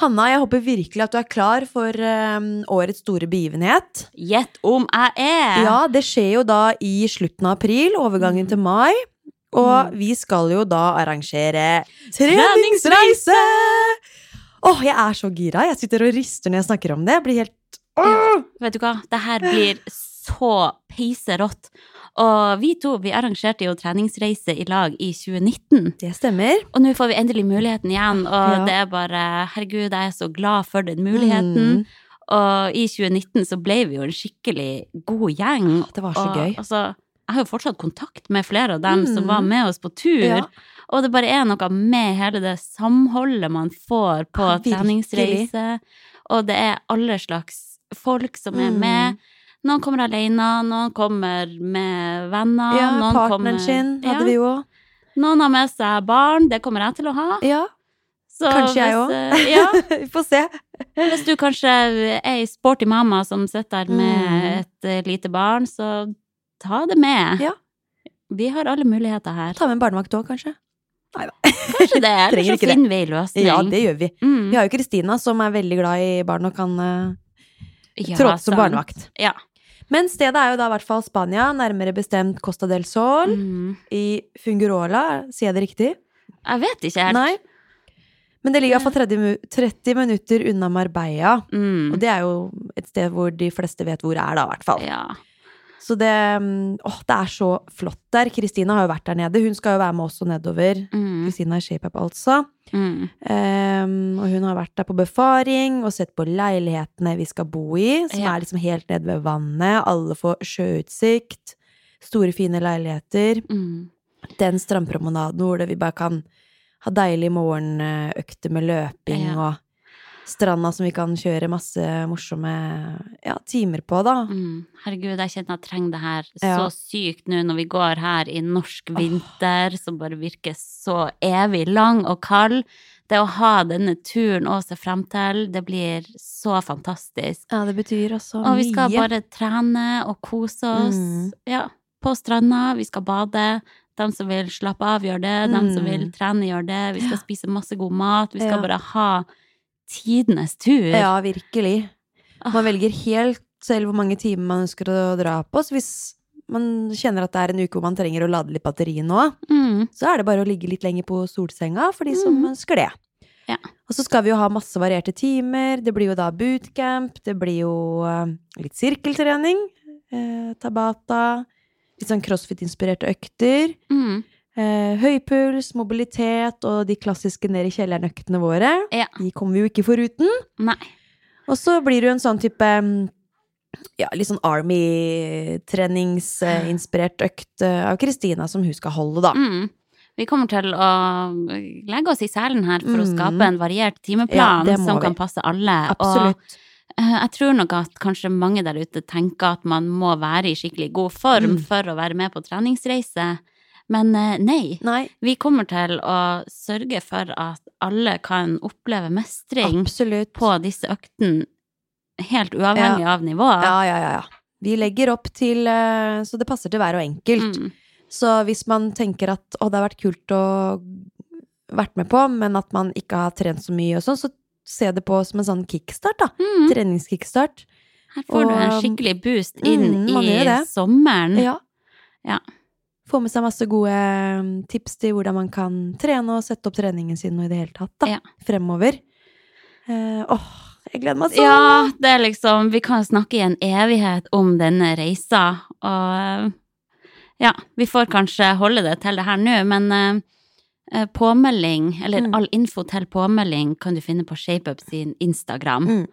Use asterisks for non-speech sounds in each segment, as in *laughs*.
Hanna, jeg håper virkelig at du er klar for um, årets store begivenhet. Gjett om jeg er! Ja, det skjer jo da i slutten av april, overgangen til mai. Og vi skal jo da arrangere treningsreise! Åh, jeg er så gira. Jeg sitter og rister når jeg snakker om det. Jeg blir helt Åh! Vet du hva, det her blir så peiserått. Og vi to vi arrangerte jo treningsreise i lag i 2019. Det stemmer. Og nå får vi endelig muligheten igjen, og Ja. det er bare Herregud, jeg er så glad for den muligheten. Mm. Og i 2019 så ble vi jo en skikkelig god gjeng. Det var så og, gøy. Altså, jeg har jo fortsatt kontakt med flere av dem som Mm. var med oss på tur. Ja. Og det bare er noe med hele det samholdet man får på Ja, treningsreise. Og det er alle slags folk som er Mm. Noen kommer alene, noen kommer med venner. Ja, noen partneren kommer, sin hadde ja, vi jo. Noen har med seg barn, det kommer jeg til å ha. Ja, Så kanskje jeg hvis, òg. eh, Ja, *laughs* vi får se. hvis du kanskje er ei sporty mamma som sitter der med Mm. et eh, lite barn, så ta det med. Ja. Vi har alle muligheter her. Ta med en barnevakt òg, kanskje. Nei da. Kanskje det, *laughs* eller så finner vi en løsning. Ja, det gjør vi. Mm. Vi har jo Kristina, som er veldig glad i barn og kan uh, Ja, trå til som barnevakt. Ja. Men stedet er jo da i hvert fall Spania, nærmere bestemt Costa del Sol, Mm. i Fungurola, sier jeg det riktig? Jeg vet ikke helt. Nei. Men det ligger iallfall 30, mu- 30 minutter unna Marbella. Mm. Og det er jo et sted hvor de fleste vet hvor det er, da, i hvert fall. Ja. Så det mm, Åh, det er så flott der. Kristina har jo vært der nede. Hun skal jo være med også nedover. Mm. Kristina er ShapeUp, altså. Mm. Um, og hun har vært der på befaring og sett på leilighetene vi skal bo i, som Ja. er liksom helt nede ved vannet. Alle får sjøutsikt. Store, fine leiligheter. Mm. Den strandpromenaden hvor vi bare kan ha deilige morgenøkter med løping Ja. og stranda som vi kan kjøre masse morsomme ja, timer på, da. Mm. Herregud, jeg kjenner jeg trenger det her Ja. så sykt nå når vi går her i norsk vinter, som bare virker så evig lang og kald. Det å ha denne turen å se frem til, det blir så fantastisk. Ja, det betyr også mye. Og vi skal mye. bare trene og kose oss. Mm. Ja, på stranda. Vi skal bade. De som vil slappe av, gjør det. De som Mm. vil trene, gjør det. Vi skal spise masse god mat. Vi skal Ja. bare ha tidenes tur. Ja, virkelig. Ah. Man velger helt selv hvor mange timer man ønsker å dra på. Så hvis man kjenner at det er en uke hvor man trenger å lade litt batteri nå, Mm. så er det bare å ligge litt lenger på solsenga for de som Mm. ønsker det. Ja. Og så skal vi jo ha masse varierte timer. Det blir jo da bootcamp, det blir jo eh, litt sirkeltrening, eh, tabata, litt sånn crossfit-inspirerte økter. Mm. Eh, høypuls, mobilitet og de klassiske ned i kjelleren-øktene våre. Ja. De kommer vi jo ikke foruten. Nei. Og så blir du en sånn type mm, ja, litt sånn Army-treningsinspirert økt eh, av Kristina som hun skal holde, da. Mm. Vi kommer til å legge oss i selen her for å Mm. skape en variert timeplan ja, som vi. kan passe alle. Absolutt. Og eh, jeg tror nok at kanskje mange der ute tenker at man må være i skikkelig god form Mm. for å være med på treningsreise. Men eh, nei. Nei, Vi kommer til å sørge for at alle kan oppleve mestring absolutt. på disse øktene, helt uavhengig av nivået. Ja, ja, ja, ja. Vi legger opp til eh, Så det passer til hver og enkelt. Mm. Så hvis man tenker at å, det har vært kult å vært med på, men at man ikke har trent så mye og sånn, så se det på som en sånn kickstart, da. Mm. Treningskickstart. Her får du en skikkelig boost inn Mm, i sommeren. Ja. Ja. Få med seg masse gode mm, tips til hvordan man kan trene og sette opp treningen sin og i det hele tatt, da. Ja. Fremover. Eh, åh, jeg gleder meg sånn! Ja, det er liksom Vi kan snakke i en evighet om denne reisa, og ja, vi får kanskje holde det til det her nå, men eh, eh, påmelding, eller Mm. all info til påmelding, kan du finne på ShapeUp sin Instagram. Mm.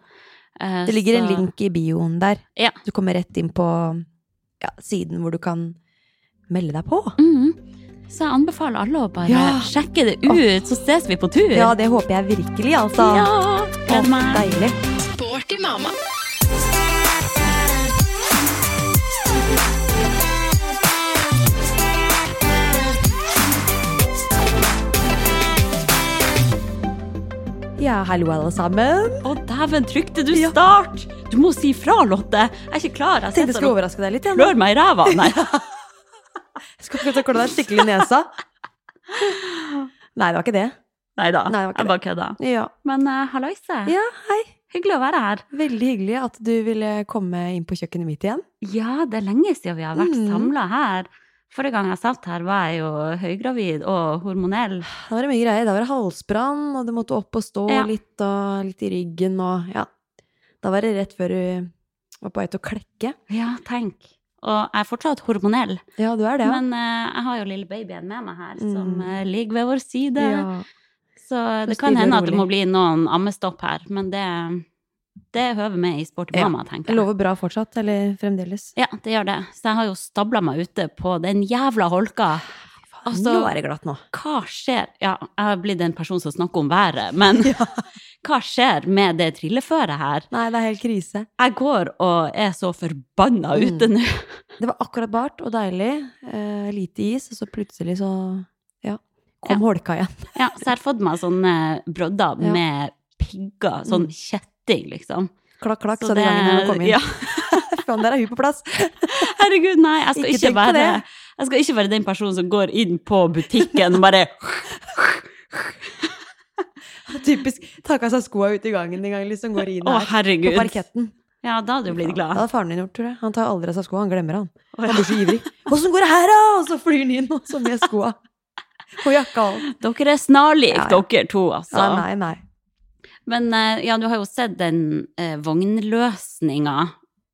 Eh, Det ligger en link i bioen der. Ja. Du kommer rett inn på ja, siden hvor du kan melde deg på. Mhm. Så jeg anbefaler alle å bare Ja. sjekke det ut, så ses vi på tur. Ja, det håper jeg virkelig, altså. Ja, gleder meg. Deilig. Sporty mamma. Ja, hallo alle sammen. Å, dæven, trykte du Ja. start? Du må si fra, Lotte. Jeg er ikke klar. Jeg Tenkte jeg sitter skulle overraske deg litt. Ja, klør meg i ræva. Nei. *laughs* Skal akkurat klø deg skikkelig i nesa. Nei, det var ikke det. Nei da, ikke jeg bare kødda. Ja, Men uh, halloise. ja hei. Hyggelig å være her. Veldig hyggelig at du ville komme inn på kjøkkenet mitt igjen. Ja, det er lenge siden vi har vært Mm. samla her. Forrige gang jeg satt her, var jeg jo høygravid og hormonell. Da var det mye greier. Da var det halsbrann, og du måtte opp og stå Ja. litt, og litt i ryggen, og ja. Da var det rett før du var på vei til å klekke. Ja, tenk. Og jeg er fortsatt hormonell. Ja, du er det, ja. Men uh, jeg har jo lille babyen med meg her, som Mm. eh, ligger ved vår side. ja. Så det kan hende at det må bli noen ammestopp her, men det, det høver med i Sporty Ja, mamma, tenker jeg. lover bra fortsatt, eller fremdeles. Ja, det gjør det. Så jeg har jo stabla meg ute på den jævla holka. Altså- nå er det glatt nå. Hva skjer? Ja, jeg har blitt en person som snakker om været, men *laughs* *laughs* hva skjer med det trilleføret her? Nei, det er helt krise. Jeg går og er så forbanna Mm. ute nå. *laughs* Det var akkurat bart og deilig. Eh, lite is, og så plutselig så ja, kom Ja. holka igjen. *laughs* Ja, så jeg har fått meg sånne brodder Ja. med pigger, sånn Mm. kjetting, liksom. Klakk, klakk, Så sa de gangen hun kom inn. *laughs* Ja, Faen, der er hun på plass. herregud, nei. Jeg skal Ikke ikke, være. Jeg skal ikke være den personen som går inn på butikken og bare *laughs* Typisk. Tar av seg skoa ute i gangen en gang, liksom. Går inn Å, her. herregud. På parketten. Ja, da hadde du blitt Det Da hadde faren din gjort, tror jeg. Han tar aldri av seg skoa, han glemmer han. Han blir så ivrig. *laughs* 'Åssen går det her, da?' Og så flyr han inn, og så med skoa. Og jakka og. Dere er snarlik, Ja, ja. dere to, altså. Ja, nei, nei. Men eh, ja, du har jo sett den eh, vognløsninga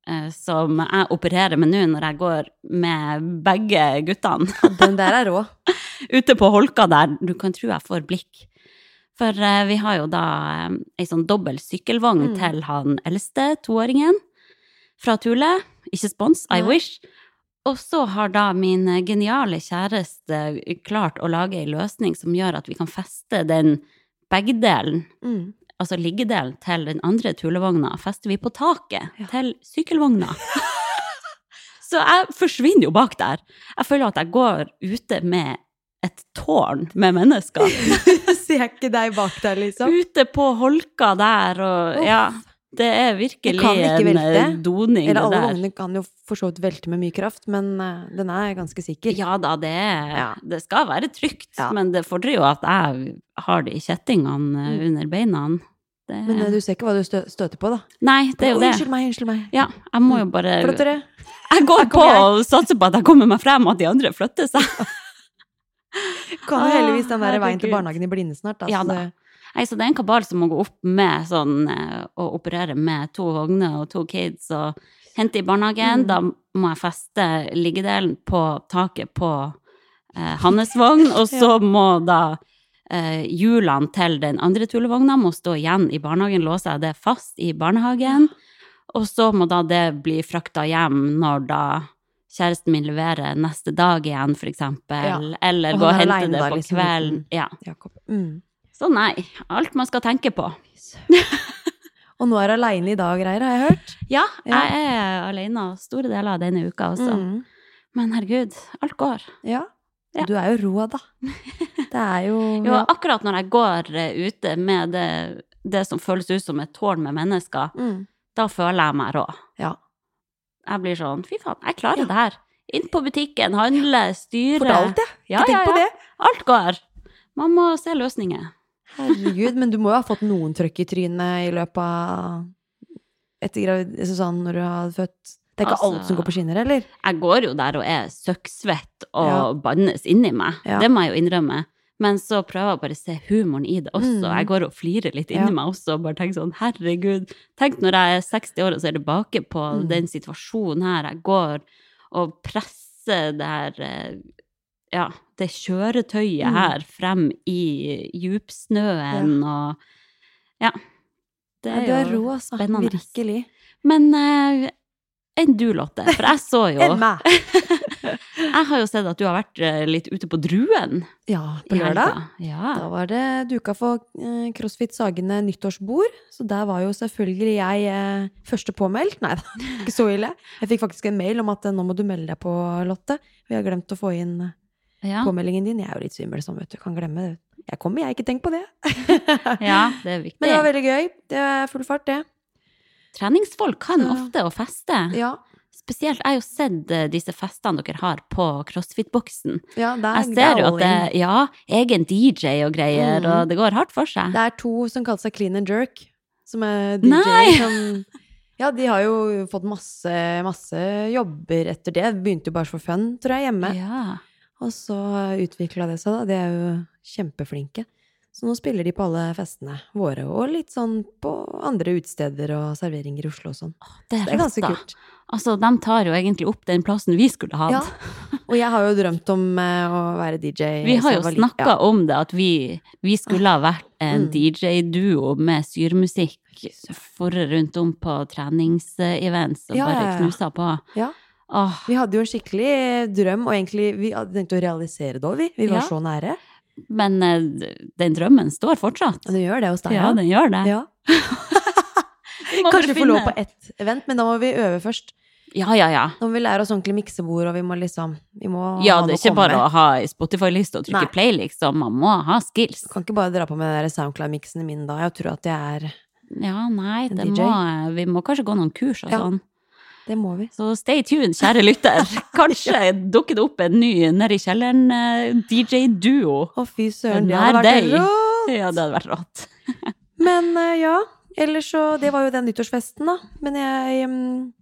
eh, som jeg opererer med nå når jeg går med begge guttene Den der er rå. *laughs* ute på holka der. Du kan tro jeg får blikk. For eh, vi har jo da eh, ei sånn dobbel sykkelvogn Mm. til han eldste toåringen fra Tule. Ikke spons, I Nei. wish. Og så har da min eh, geniale kjæreste klart å lage ei løsning som gjør at vi kan feste den begdelen Mm. altså liggedelen til den andre tulevogna fester vi på taket til sykkelvogna. *laughs* Så jeg forsvinner jo bak der. Jeg føler at jeg går ute med et tårn med mennesker. *laughs* Ser ikke deg bak der, liksom. Ute på holka der og Ja. Det er virkelig kan en eh, doning, Eller det alle der. vognene kan jo for så vidt velte med mye kraft, men uh, den er ganske sikker. Ja da, det, Ja. det skal være trygt, Ja. men det fordrer jo at jeg har de kjettingene eh, Mm. under beina. Det... Men du ser ikke hva du stø støter på, da. Nei, det er jo det. Unnskyld meg, unnskyld meg. Ja, jeg må jo bare Flottere. Jeg går på og satser på at jeg kommer meg frem, og at de andre flytter seg. *laughs* Kan jo heldigvis den der veien til barnehagen i blinde snart. Da, Ja da. Nei, så det er en kabal som må gå opp med sånn eh, å operere med to vogner og to kids og hente i barnehagen. Mm. Da må jeg feste liggedelen på taket på eh, hans vogn, *laughs* og så må da eh, hjulene til den andre tullevogna må stå igjen i barnehagen, låser jeg det fast i barnehagen, og så må da det bli frakta hjem når da kjæresten min leverer neste dag igjen, for eksempel, eller Og gå og hente alene det på liksom, kvelden. Ja. Mm. Så nei, alt man skal tenke på. Og nå er du aleine i dag, greier, har jeg hørt. *laughs* Ja, Ja. jeg er alene store deler av denne uka også. Mm. Men herregud, alt går. Ja. Ja. Du er jo rå, da. *laughs* Det er jo, Jo, akkurat når jeg går eh, ute med det, det som føles ut som et tårn med mennesker, Mm. da føler jeg meg rå. Ja. Jeg blir sånn, fy faen, jeg klarer Ja. det her. Inn på butikken, handle, styre. For alt. Ja, Ikke ja, tenk på det. Alt går. Man må se løsninger. Herregud, men du må jo ha fått noen trøkk i trynet i løpet av etter gravid... Altså sånn når du har født Det er ikke Altså- alt som går på skinner, eller? Jeg går jo der og er søkksvett og Ja. bannes inni meg. Ja. Det må jeg jo innrømme. Men så prøver jeg bare å se humoren i det også. Mm. Jeg går og flirer litt inni Ja. meg også og bare tenker sånn, herregud. Tenk når jeg er 60 år og ser tilbake på Mm. den situasjonen her. Jeg går og presser det her eh, ja, det kjøretøyet Mm. her frem i djupsnøen og Ja. Det Ja, er, du er jo rå, altså. Virkelig. Men eh, enn du, Lotte. For jeg så jo Enn meg. *laughs* Jeg har jo sett at du har vært eh, litt ute på Druen. Ja, på lørdag. Ja. Da var det duka for eh, CrossFit Sagene nyttårsbord, så der var jo selvfølgelig jeg eh, første påmeldt. Nei da, *laughs* ikke så ille. Jeg fikk faktisk en mail om at nå må du melde deg på, Lotte. Vi har glemt å få inn Ja. påmeldingen din. Jeg er jo litt svimmel sånn, vet du. Kan glemme det. Jeg kommer, jeg. Ikke tenk på det. *laughs* ja, det er viktig. Men det var veldig gøy. Det er full fart, det. Treningsfolk kan ofte å feste. Ja. Spesielt, jeg har jo sett eh, disse festene dere har på CrossFit-boksen. ja Jeg ser jo at det er ja, egen DJ og greier, mm. og det går hardt for seg. Det er to som kaller seg Clean and Jerk, som er Nei! DJ som *laughs* Ja, de har jo fått masse, masse jobber etter det. Begynte jo bare for fun, tror jeg, hjemme. Ja. Og så utvikla det seg, da. De er jo kjempeflinke. Så nå spiller de på alle festene våre, og litt sånn på andre utesteder og serveringer i Oslo og sånn. Det er, Det er ganske da. kult. Altså, de tar jo egentlig opp den plassen vi skulle hatt. Ja. Og jeg har jo drømt om eh, å være DJ. *laughs* Vi har jo snakka ja. om det, at vi, vi skulle ha vært en Mm. DJ-duo med syrmusikk forre rundt om på treningsevents og Ja, bare knusa på. Ja. Åh, Vi hadde jo en skikkelig drøm, og egentlig vi hadde tenkt å realisere det òg, vi. Vi var så nære. Men eh, den drømmen står fortsatt. Den det gjør det hos deg, Ja, den gjør det. Ja. *laughs* Vi Kanskje vi får lov på ett event, men da må vi øve først. Ja, ja, ja. Nå må vi lære oss ordentlig miksebord, og vi må liksom vi må Ja, det er ikke bare å ha Spotify-liste og trykke Nei. play, liksom. Man må ha skills. Kan ikke bare dra på med den SoundCloud-miksen min da. Jeg tror at jeg er Ja, nei, må, vi må kanskje gå noen kurs og Ja. sånn. Det må vi. Så stay tuned, kjære lytter. *laughs* Kanskje dukker det opp en ny nedi kjelleren eh. Å, fy søren, det hadde vært rått! Ja, det hadde vært rått. *laughs* Men eh, ja, ellers så Det var jo den nyttårsfesten, da. Men jeg um,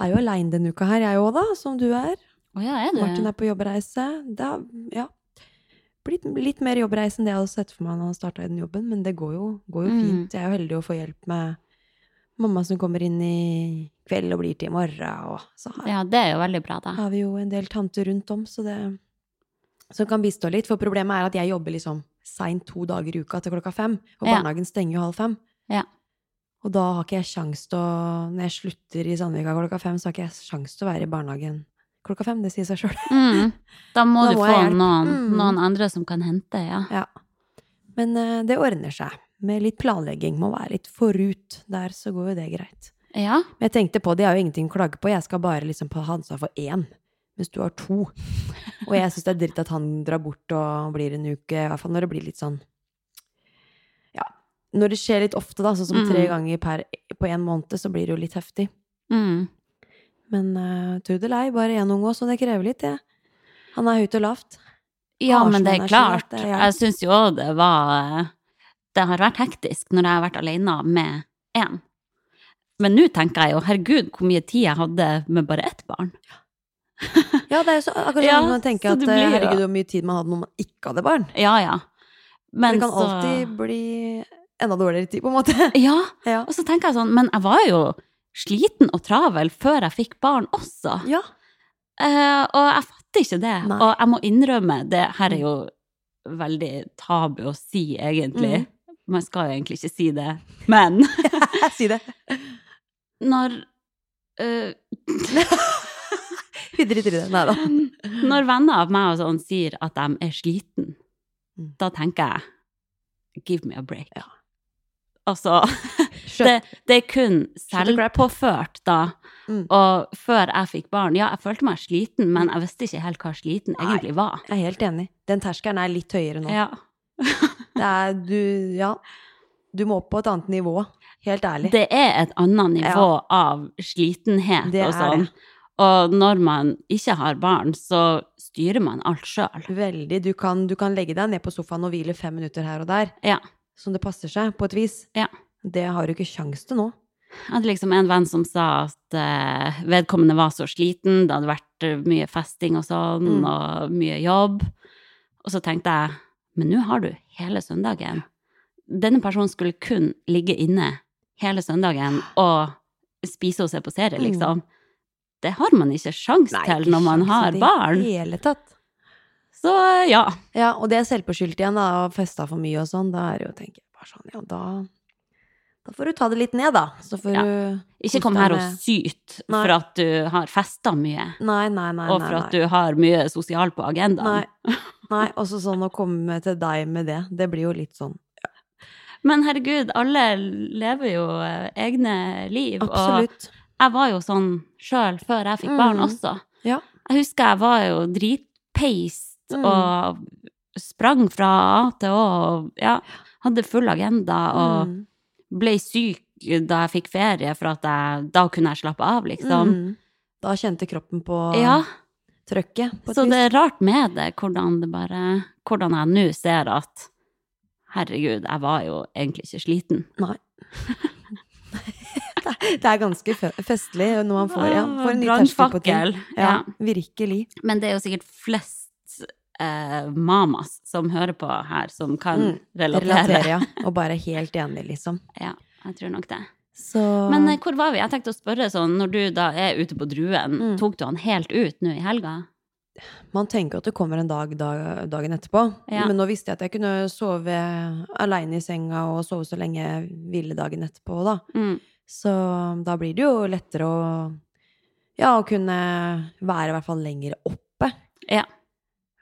er jo aleine denne uka her, jeg òg, da, som du er. Å ja, er det? Martin er på jobbreise. Da, ja, blitt litt mer jobbreise enn det jeg hadde sett for meg når han starta i den jobben, men det går jo, går jo Mm. fint. Jeg er jo heldig å få hjelp med mamma som kommer inn i kveld og blir til i morgen, og så har, Ja, det er jo veldig bra, da. har vi jo en del tanter rundt om, så det som kan bistå litt. For problemet er at jeg jobber liksom seint to dager i uka til klokka fem, og Ja. barnehagen stenger jo halv fem. Ja. Og da har ikke jeg sjans til å Når jeg slutter i Sandvika klokka fem, så har ikke jeg sjans til å være i barnehagen klokka fem. Det sier seg sjøl. Mm. Da må Da du må få noen, Mm. noen andre som kan hente, ja. Ja. Men uh, det ordner seg. Med litt planlegging. Må være litt forut der, så går jo det greit. Ja, Men jeg tenkte på det, jeg har jo ingenting å klage på. Jeg skal bare liksom ha ansvar for én, mens du har to. Og jeg syns det er dritt at han drar bort og blir en uke, i hvert fall når det blir litt sånn Ja. Når det skjer litt ofte, da, sånn som tre Mm. ganger per, på en måned, så blir det jo litt heftig. mm. Men uh, tro det bare én unge òg, så det krever litt, det. Han er høyt og lavt. ja men det er klart. Jeg syns jo det var Det har vært hektisk når jeg har vært alene med én. Men nå tenker jeg jo, herregud, hvor mye tid jeg hadde med bare ett barn. Ja, det er jo så, akkurat Ja, man tenker at blir herregud, hvor mye tid man hadde når man ikke hadde barn. Ja, ja. Men det kan så alltid bli enda dårligere tid, på en måte. *laughs* Ja, Ja. og så tenker jeg sånn, men jeg var jo sliten og travel før jeg fikk barn også. ja. Eh, og jeg fatter ikke det. Nei. Og jeg må innrømme, det her er jo veldig tabu å si, egentlig. Mm. Man skal jo egentlig ikke si det. Men *laughs* si det. når eh, *laughs* Vi driter i det. Nei da. Når venner av meg og sånn sier at de er sliten, Mm. da tenker jeg give me a break. Ja. Altså, *laughs* det, det er kun selvpåført da. Mm. Og før jeg fikk barn, ja, jeg følte meg sliten, men jeg visste ikke helt hva sliten Nei. egentlig var. Jeg er helt enig. Den terskelen er litt høyere nå. Ja. Det er du Ja. Du må opp på et annet nivå. Helt ærlig. Det er et annet nivå av slitenhet og sånn. Og når man ikke har barn, så styrer man alt sjøl. Veldig. Du kan, du kan legge deg ned på sofaen og hvile fem minutter her og der, Ja. som det passer seg, på et vis. Ja. Det har du ikke sjans til nå. Jeg hadde liksom en venn som sa at eh, vedkommende var så sliten, det hadde vært eh, mye festing og sånn, Mm. og mye jobb. Og så tenkte jeg, men nå har du hele søndagen. Denne personen skulle kun ligge inne hele søndagen og spise og se på serie, liksom. Det har man ikke sjans til når man har barn. Nei, det i hele tatt. Så ja. Ja, og det er selvforskyldt igjen, da, og festa for mye og sånn. Da er det jo, tenker jeg, bare sånn, ja, da Da får du ta det litt ned, da. Så får Ja. du Ikke kom her og syt Nei. for at du har festa mye, Nei, nei, nei. og for nei. at du har mye sosialt på agendaen. *laughs* Nei. Også sånn å komme til deg med det. Det blir jo litt sånn Men herregud, alle lever jo eh, egne liv. Absolutt. Og jeg var jo sånn sjøl før jeg fikk barn Mm. også. Ja. Jeg husker jeg var jo dritpeist Mm. og sprang fra A til Å og ja, hadde full agenda og Mm. ble syk da jeg fikk ferie, for at jeg, da kunne jeg slappe av, liksom. Mm. Da kjente kroppen på Ja, trøkket. På så vis. det er rart med det, hvordan det bare Hvordan jeg nå ser at herregud, jeg var jo egentlig ikke sliten. Nei. det er ganske fe- festlig når man får, ja, får en ny terskel på ting. Ja, Ja. virkelig. Men det er jo sikkert flest eh, mamas som hører på her, som kan Mm, relatere. Relatere, ja. Og bare helt enig, liksom. *laughs* Ja, jeg tror nok det. Så Men eh, hvor var vi? Jeg tenkte å spørre sånn, når du da er ute på druen, Mm. tok du han helt ut nå i helga? man tenker at det kommer en dag, dag dagen etterpå. Ja. Men nå visste jeg at jeg kunne sove aleine i senga og sove så lenge jeg ville dagen etterpå, da. Mm. Så da blir det jo lettere å Ja, å kunne være i hvert fall lenger oppe. Ja.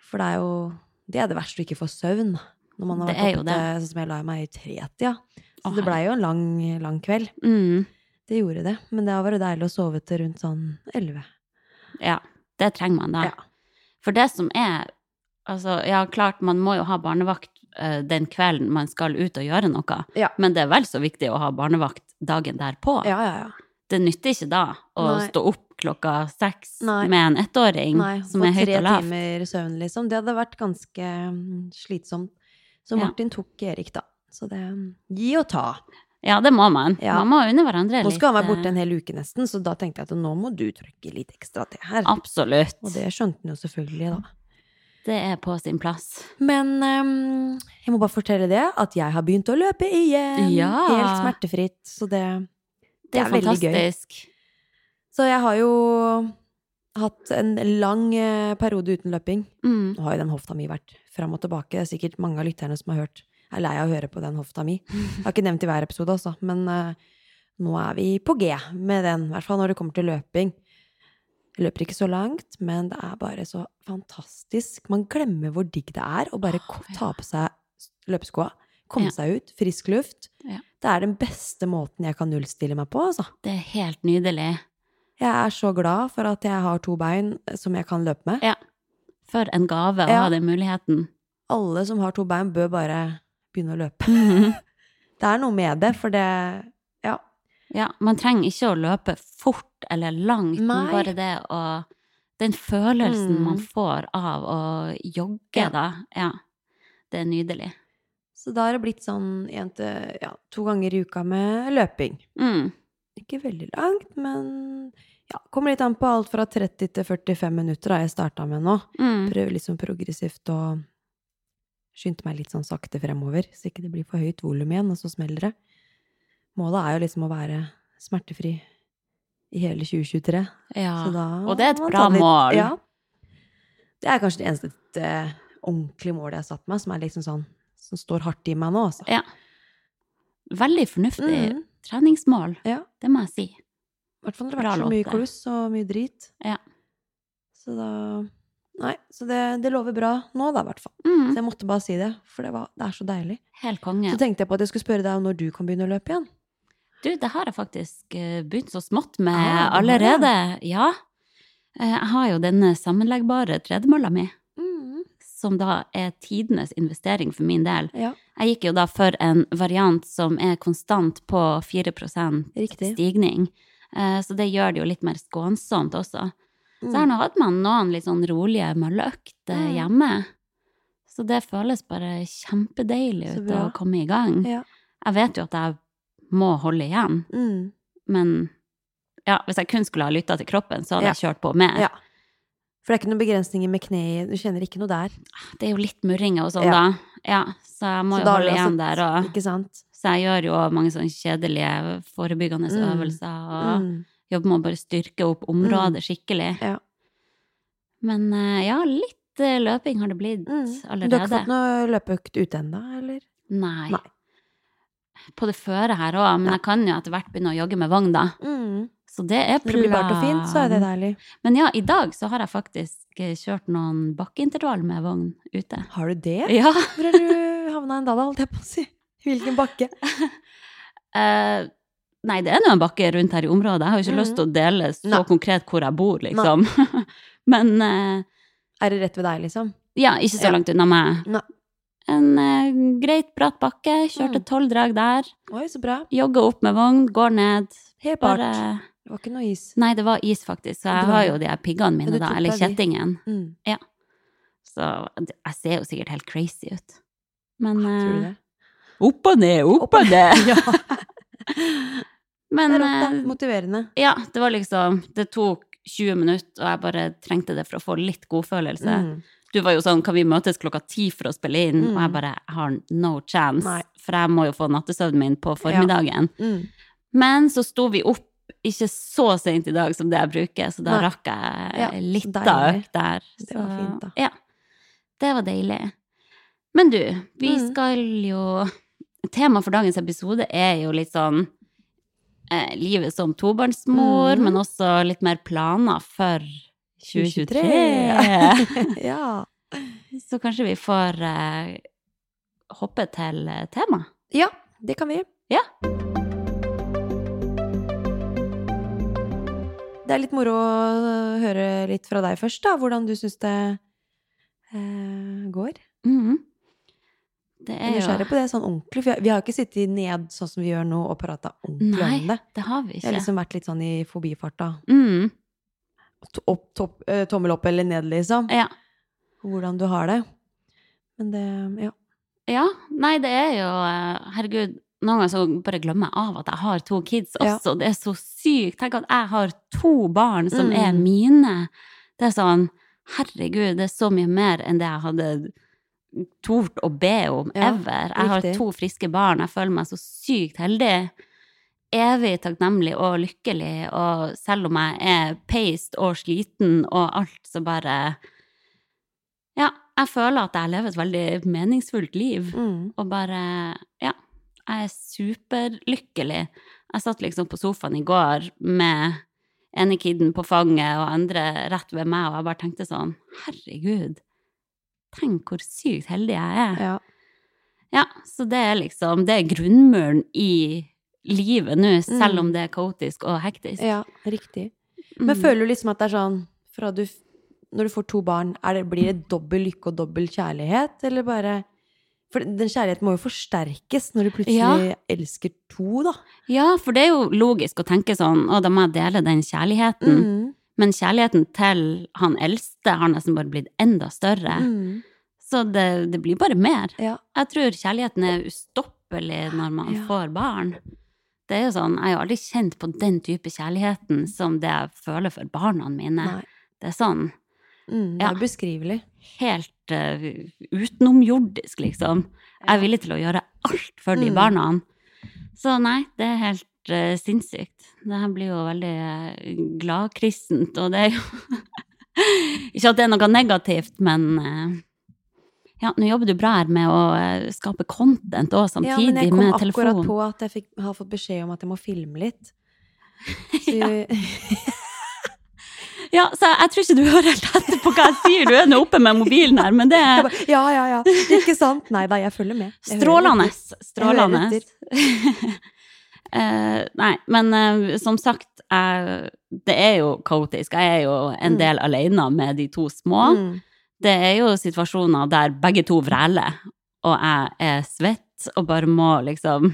For det er jo Det er det verste å ikke få søvn. Når man har vært oppe til Sånn som jeg la meg i tretida. Så Åh, det blei jo en lang, lang kveld. Mm. Det gjorde det. Men det har vært deilig å sove til rundt sånn elleve. Ja, det trenger man da. Ja. For det som er Altså, ja, klart, man må jo ha barnevakt uh, den kvelden man skal ut og gjøre noe, Ja. men det er vel så viktig å ha barnevakt dagen derpå. Ja, ja, ja. Det nytter ikke da å Nei. stå opp klokka seks Nei. med en ettåring Nei, som er høyt og lavt. Nei, få tre timer søvn, liksom. Det hadde vært ganske mm, slitsomt. Så. Martin tok Erik, da. Så det mm, Gi og ta. Ja, det må man. Ja. Man må unne hverandre Nå skal han være borte eh, en hel uke nesten, så da tenkte jeg at nå må du trykke litt ekstra til her. Absolutt. Og det skjønte han jo selvfølgelig, da. Det er på sin plass. Men um, jeg må bare fortelle det, at jeg har begynt å løpe igjen. Ja. Helt smertefritt. Så det Det er, Det er veldig gøy. fantastisk. Så jeg har jo hatt en lang eh, periode uten løping. Mm. Nå har jo den hofta mi vært fram og tilbake. Det er sikkert mange av lytterne som har hørt er lei av å høre på den hofta mi. Jeg har ikke nevnt i hver episode, altså, men uh, nå er vi på G med den. I hvert fall når det kommer til løping. Jeg løper ikke så langt, men det er bare så fantastisk. Man glemmer hvor digg det er å bare oh, ja. ta på seg løpeskoa, komme Ja. seg ut, frisk luft. Ja. Det er den beste måten jeg kan nullstille meg på, altså. Det er helt nydelig. Jeg er så glad for at jeg har to bein som jeg kan løpe med. Ja. For en gave å Ja. ha den muligheten. Alle som har to bein, bør bare begynne å løpe. Mhm. *laughs* Det er noe med det, for det Ja. Ja, man trenger ikke å løpe fort eller langt, men Nei. bare det å Den følelsen Mm. man får av å jogge, Ja. da. Ja. Det er nydelig. Så da har det blitt sånn en til ja, to ganger i uka med løping. Mm. Ikke veldig langt, men ja, kommer litt an på alt fra 30 til 45 minutter har jeg starta med nå. Mm. Prøver litt sånn progressivt å skynde meg litt sånn sakte fremover, så ikke det blir for høyt volum igjen, og så smeller det. Målet er jo liksom å være smertefri i hele 2023. Ja. Så da Og det er et bra litt- mål. Ja. Det er kanskje det eneste uh, ordentlige målet jeg har satt meg, som er liksom sånn som står hardt i meg nå, altså. Ja. Veldig fornuftig Mm, treningsmål, ja. det må jeg si. I hvert fall når det har vært så mye kluss og mye drit. Ja. Så da Nei, så det, det lover bra nå, da, i hvert fall. Mm. Så jeg måtte bare si det, for det, var, det er så deilig. Helt konge. Så tenkte jeg på at jeg skulle spørre deg om når du kan begynne å løpe igjen. Du, det har jeg faktisk eh, begynt så smått med Ah, allerede. Ja. Eh, Jeg har jo denne sammenleggbare tredemølla mi, som da er tidenes investering for min del. Ja, Jeg gikk jo da for en variant som er konstant på 4 Riktig. stigning. Eh, Så det gjør det jo litt mer skånsomt også. Så Mm. her nå hadde man noen litt sånn rolige mølleøkter Mm. hjemme. Så det føles bare kjempedeilig ut å komme i gang. Ja. Jeg vet jo at jeg må holde igjen, Mm. men ja, hvis jeg kun skulle ha lytta til kroppen, så hadde Ja. jeg kjørt på mer. ja. For det er ikke noen begrensninger med kne i Du kjenner ikke noe der. Det er jo litt murringer og sånn, Ja. da. Ja, så jeg må Så jo holde igjen altså- der. Og, så jeg gjør jo mange sånne kjedelige forebyggende Mm. øvelser. Og Mm. jobber med å bare styrke opp området skikkelig. Ja. Men eh, ja, litt eh, løping har det blitt Mm. Du har ikke fått noe løpeøkt ute ennå, eller? Nei. Nei. på det føre her òg, men jeg kan jo etter hvert begynne å jogge med vogn, da. Mm. Så det er planen. det blir bart og fint, så er det deilig. Men ja, i dag så har jeg faktisk eh, kjørt noen bakkeintervall med vogn ute. Har du det? Ja. Hvor har du havna en da, da, holdt jeg på å si? Hvilken bakke? uh, *laughs* nei, det er nå en bakke rundt her i området. Jeg har jo ikke Mhm. lyst til å dele så Nei. konkret hvor jeg bor, liksom. *laughs* Men uh, Er det rett ved deg, liksom? ja, ikke så langt unna meg. Nei. En uh, greit bratt bakke. Kjørte Mm. tolv drag der. Oi, så bra. Jogga opp med vogn, går ned. Helt bart. Bare Det var ikke noe is. Nei, det var is, faktisk. Så jeg var har jo de her piggene mine, da. Eller kjettingen. Mm. Så jeg ser jo sikkert helt crazy ut. Men Tror du eh, det? Opp og ned, opp og ned! *laughs* ja. Men det er opp, da. eh, Motiverende. ja, det var liksom Det tok 20 minutter, og jeg bare trengte det for å få litt godfølelse. Mm. Du var jo sånn, kan vi møtes klokka ti for å spille inn? Mm. Og jeg bare jeg har no chance, Nei. for jeg må jo få nattesøvnen min på formiddagen. Mm. Men så sto vi opp ikke så sent i dag som det jeg bruker, så da Nei. rakk jeg Ja, litt så av økt der. Det var fint, da. Ja. Det var deilig. Men du, vi Mm. skal jo Temaet for dagens episode er jo litt sånn eh, livet som tobarnsmor, Mm. men også litt mer planer for 2023. 2023. *laughs* ja. Så kanskje vi får eh, hoppe til temaet? tema. ja, det kan vi. Ja. Det er litt moro å høre litt fra deg først, da. Hvordan du syns det eh, går. Mhm. Det er nysgjerrig jo på det sånn ordentlig, for vi har jo ikke sittet ned sånn som vi gjør nå, og prata ordentlig Nei, om det. det har vi ikke. Det har liksom vært litt sånn i forbifarta. Mm. Opp, topp, eh, tommel opp eller ned, liksom. Ja. Hvordan du har det. Men det Ja. Ja, nei, det er jo eh, Herregud, noen ganger så bare glemmer jeg av at jeg har to kids Ja. også. Det er så sykt. Tenk at jeg har to barn som Mm. er mine. Det er sånn Herregud, det er så mye mer enn det jeg hadde tort å be om Ja, ever. Jeg har to friske barn. Jeg føler meg så sykt heldig. Evig takknemlig og lykkelig, og selv om jeg er peist og sliten og alt, så bare Ja, jeg føler at jeg lever et veldig meningsfullt liv. Mm. Og bare Ja, jeg er superlykkelig. Jeg satt liksom på sofaen i går med ene kiden på fanget og andre rett ved meg, og jeg bare tenkte sånn Herregud, tenk hvor sykt heldig jeg er. Ja. Ja, så det er liksom Det er grunnmuren i livet nå, selv Mm. om det er kaotisk og hektisk. ja, riktig. Men Mm. føler du liksom at det er sånn fra du, Når du får to barn, det, blir det dobbel lykke og dobbel kjærlighet, eller bare For den kjærligheten må jo forsterkes når du plutselig Ja. elsker to, da. Ja, for det er jo logisk å tenke sånn, å, da må jeg dele den kjærligheten. Mm. Men kjærligheten til han eldste har nesten bare blitt enda større. Mm. Så det, det blir bare mer. Ja. Jeg tror kjærligheten er ustoppelig når man Ja. får barn. Det er jo sånn, Jeg har aldri kjent på den type kjærligheten som det jeg føler for barna mine. Nei. Det er sånn Mm, det Ja. er ubeskrivelig. helt uh, utenomjordisk, liksom. Jeg er villig til å gjøre alt for de Mm. barna. Så nei, det er helt uh, sinnssykt. Det her blir jo veldig uh, gladkristent, og det er jo *laughs* Ikke at det er noe negativt, men uh, ja, nå jobber du bra her med å skape content òg, Ja, samtidig men jeg kom akkurat telefon. på at jeg fikk, har fått beskjed om at jeg må filme litt. Så, *laughs* Ja, *laughs* så jeg tror ikke du hører helt etter på hva jeg sier, du er nå oppe med mobilen her, men det er ja, ja, ja. Ikke sant? Nei da, jeg følger med. Jeg strålende. Strålende. *laughs* Eh, nei, men uh, som sagt, jeg, det er jo kaotisk. Jeg er jo en Mm. del alene med de to små. Mm. Det er jo situasjoner der begge to vræler, og jeg er svett og bare må liksom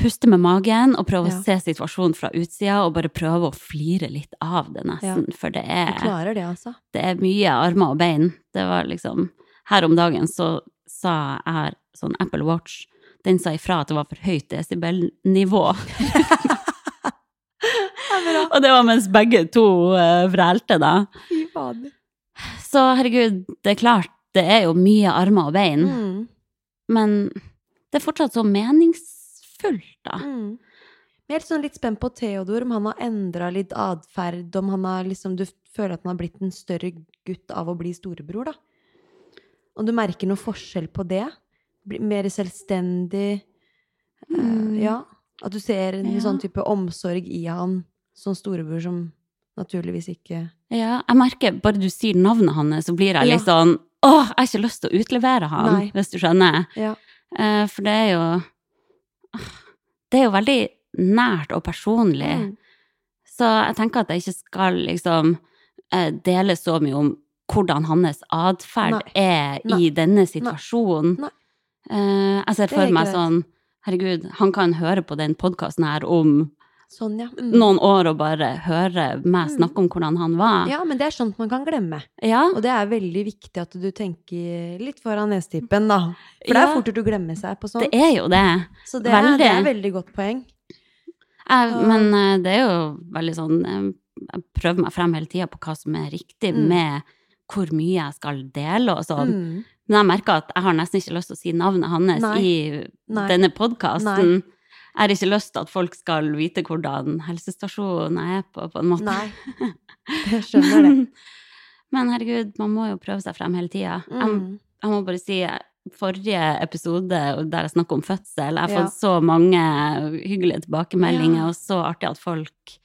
puste med magen og prøve Ja. å se situasjonen fra utsida og bare prøve å flire litt av det, nesten. For det er, det, altså. det er mye armer og bein. Det var liksom Her om dagen så sa jeg har sånn Apple Watch. Den sa ifra at det var for høyt desibelnivå. *laughs* og det var mens begge to uh, vrælte, da. Fy fader. Så herregud, det er klart, det er jo mye armer og bein. Mm. Men det er fortsatt så meningsfullt, da. Mm. Men Jeg er sånn litt spent på Theodor, om han har endra litt atferd, om han har liksom Du føler at han har blitt en større gutt av å bli storebror, da? Om du merker noe forskjell på det? Bli mer selvstendig? Mm. Uh, ja. At du ser en Ja. sånn type omsorg i han som storebror som naturligvis ikke Ja, jeg merker bare du sier navnet hans, så blir jeg Ja. litt sånn Åh, jeg har ikke lyst til å utlevere han, Nei. hvis du skjønner. Ja. Uh, for det er jo Det er jo veldig nært og personlig. Mm. Så jeg tenker at jeg ikke skal liksom eh, dele så mye om hvordan hans atferd Nei. er i Nei. denne situasjonen. Nei. Eh, jeg ser er for meg greit. sånn Herregud, han kan høre på den podkasten her om Sånn, ja. Mm. noen år og bare høre meg Mm. snakke om hvordan han var. Ja, men det er sånt man kan glemme. Ja, Og det er veldig viktig at du tenker litt foran nesetippen, da. For det er fort gjort å glemme seg på sånt. det er jo det. Så det er, det er veldig godt poeng. Jeg, men eh, det er jo veldig sånn eh, Jeg prøver meg frem hele tida på hva som er riktig Mm. med hvor mye jeg skal dele og sånn. Mm. Men jeg merker at jeg har nesten ikke lyst til å si navnet hans Nei. i Nei. denne podkasten. Jeg har ikke lyst til at folk skal vite hvordan helsestasjonen jeg er på, på en måte. Nei. *laughs* Jeg skjønner det. Men herregud, man må jo prøve seg frem hele tida. Jeg, Mm. jeg må bare si forrige episode der jeg snakka om fødsel, jeg har Ja. fått så mange hyggelige tilbakemeldinger, Ja. og så artig at folk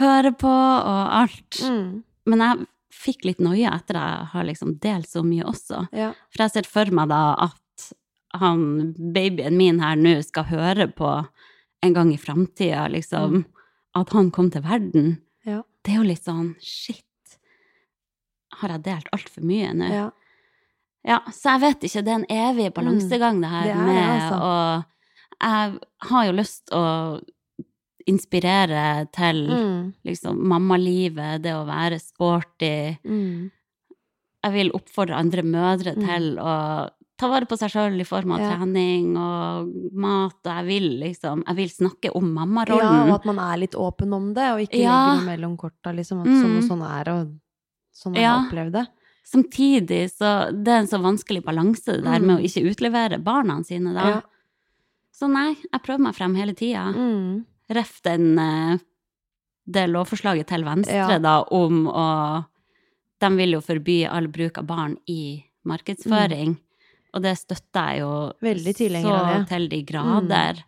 hører på og alt. Mm. Men jeg fikk litt noia etter at jeg har liksom delt så mye også. Ja. For jeg ser for meg da at han babyen min her nå skal høre på en gang i framtida, liksom, at han kom til verden. Ja. Det er jo litt sånn shit. Har jeg delt altfor mye nå? ja. Ja, så jeg vet ikke. Det er en evig balansegang, det her Det er med altså. å Jeg har jo lyst å inspirere til Mm. liksom mammalivet, det å være sporty. Mm. Jeg vil oppfordre andre mødre Mm. til å ta vare på seg sjøl i form av Ja. trening og mat, og jeg vil liksom Jeg vil snakke om Ja, og at man er litt åpen om det, og ikke Ja. legger noe mellom korta, liksom. At sånn og Mm. sånn er, og sånn har Ja. jeg opplevd det. Samtidig så Det er en så vanskelig balanse, det der med Mm. å ikke utlevere barna sine, da. Ja. Så nei, jeg prøver meg frem hele tida. Mm. Ref den eh, det lovforslaget til Venstre Ja. da om å De vil jo forby all bruk av barn i markedsføring. Og det støtter jeg jo så til de grader.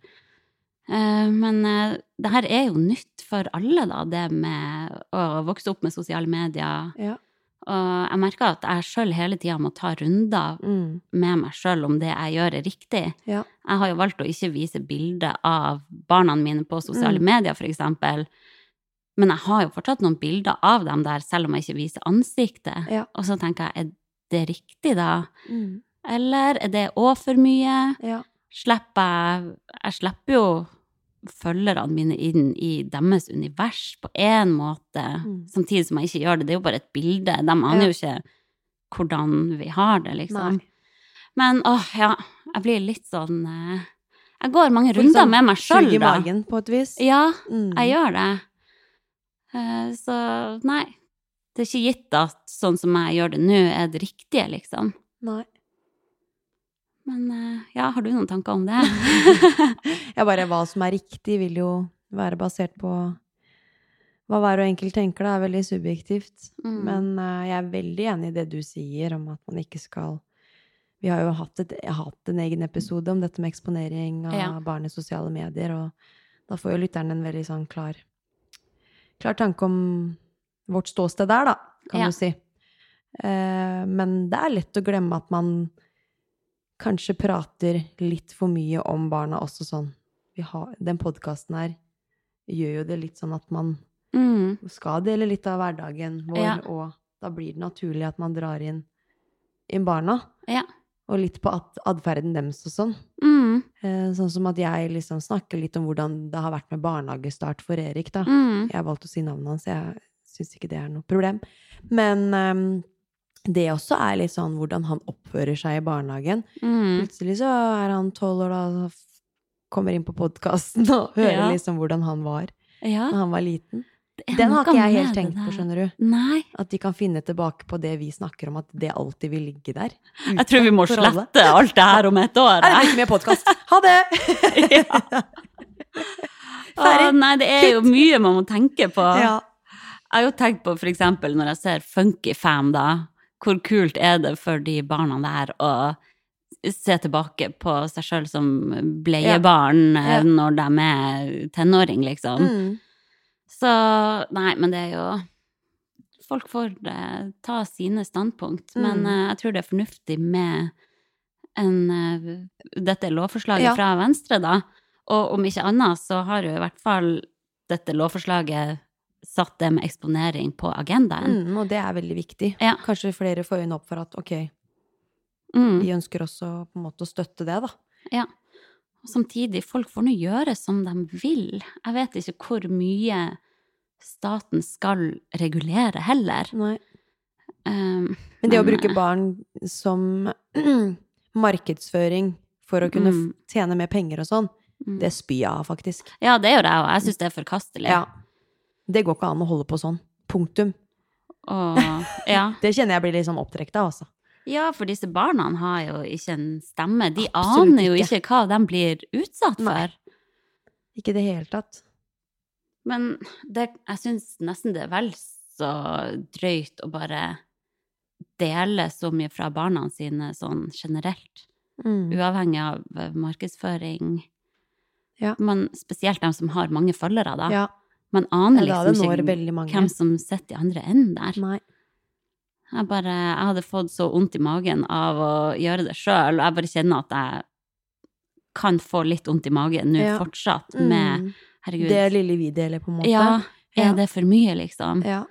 Mm. men eh, det her er jo nytt for alle, da, det med å vokse opp med sosiale medier. Ja. Og jeg merker at jeg sjøl hele tida må ta runder Mm. med meg sjøl om det jeg gjør, er riktig. Ja. Jeg har jo valgt å ikke vise bilde av barna mine på sosiale Mm. medier, eksempel. Men jeg har jo fortsatt noen bilder av dem der, selv om jeg ikke viser ansiktet. Ja. Og så tenker jeg, er det riktig da? Mm. Eller er det òg for mye? Ja. Slipper jeg Jeg slipper jo følgerne mine inn i deres univers på én måte, Mm. samtidig som jeg ikke gjør det. Det er jo bare et bilde. De aner Ja. jo ikke hvordan vi har det, liksom. Nei. Men åh, ja, jeg blir litt sånn eh, Jeg går mange runder sånn med meg sjøl, i da. magen, på et vis. Ja, Mm. jeg gjør det. Eh, Så nei. Det er ikke gitt at sånn som jeg gjør det nå, er det riktige, liksom. Nei. Men eh, ja, har du noen tanker om det? *laughs* Ja, bare hva som er riktig, vil jo være basert på hva hver og enkelt tenker. Det er veldig subjektivt. Mm. Men eh, jeg er veldig enig i det du sier om at man ikke skal Vi har jo hatt, et, hatt en egen episode om dette med eksponering av Ja. barn i sosiale medier, og da får jo lytteren en veldig sånn klar, klar tanke om vårt ståsted der, da, kan Ja. du si. Eh, men det er lett å glemme at man kanskje prater litt for mye om barna også sånn. Vi har, den podkasten her gjør jo det litt sånn at man Mm. skal dele litt av hverdagen vår, Ja. og da blir det naturlig at man drar inn, inn barna. Ja. Og litt på atferden deres og sånn. Mm. Eh, sånn som at jeg liksom snakker litt om hvordan det har vært med barnehagestart for Erik, da. Mm. Jeg har valgt å si navnet hans, jeg syns ikke det er noe problem. Men ehm, det også er litt sånn hvordan han oppfører seg i barnehagen. Mm. Plutselig så er han tolv år da, kommer inn på podkasten og *laughs* hører Ja. liksom hvordan han var Ja. da han var liten. Den har ikke jeg helt tenkt på, skjønner du. Nei. At de kan finne tilbake på det vi snakker om, at det alltid vil ligge der. Jeg tror vi må slette alt det her om et år. Er det ikke mer podkast? Ha det! *laughs* ja. *laughs* Ferdig. Å, nei, det er jo mye man må tenke på. Ja. Jeg har jo tenkt på eksempel når jeg ser Funky Fam, da. Hvor kult er det for de barna der å se tilbake på seg sjøl som bleiebarn Ja. ja. når de er tenåring, liksom. Mm. Så nei, men det er jo Folk får uh, ta sine standpunkt, men Mm. eh, jeg tror det er fornuftig med en, uh, dette lovforslaget Ja. fra Venstre, da. Og om ikke annet så har jo i hvert fall dette lovforslaget satt det med eksponering på agendaen. Mm, og det er veldig viktig. Ja. Kanskje flere får øynene opp for at ok, Mm. vi ønsker også på en måte å støtte det, da. Ja. Og samtidig, folk får nå gjøre som de vil. Jeg vet ikke hvor mye staten skal regulere heller. Nei. Um, Men det å bruke eh, barn som *clears throat* markedsføring for å kunne Mm. tjene mer penger og sånn, mm. det spyr jeg av, faktisk. Ja, det gjør jeg òg. Jeg syns det er forkastelig. Ja. Det går ikke an å holde på sånn. Punktum. Åh, ja. *laughs* Det kjenner jeg blir litt sånn opptrekt av, altså. ja, for disse barna har jo ikke en stemme. De Absolutt aner jo ikke. ikke hva de blir utsatt Nei. for. Ikke i det hele tatt. Men det, jeg syns nesten det er vel så drøyt å bare dele så mye fra barna sine sånn generelt. Mm. uavhengig av markedsføring. Ja. Men spesielt de som har mange følgere, da. Ja, Man er aner liksom ikke hvem som sitter i andre enden der. Nei. Jeg bare, jeg hadde fått så vondt i magen av å gjøre det sjøl, og jeg bare kjenner at jeg kan få litt vondt i magen nå Ja. fortsatt med Mm. Herregud. Det lille vi deler, på en måte. Ja, er Ja. det for mye, liksom? Ja.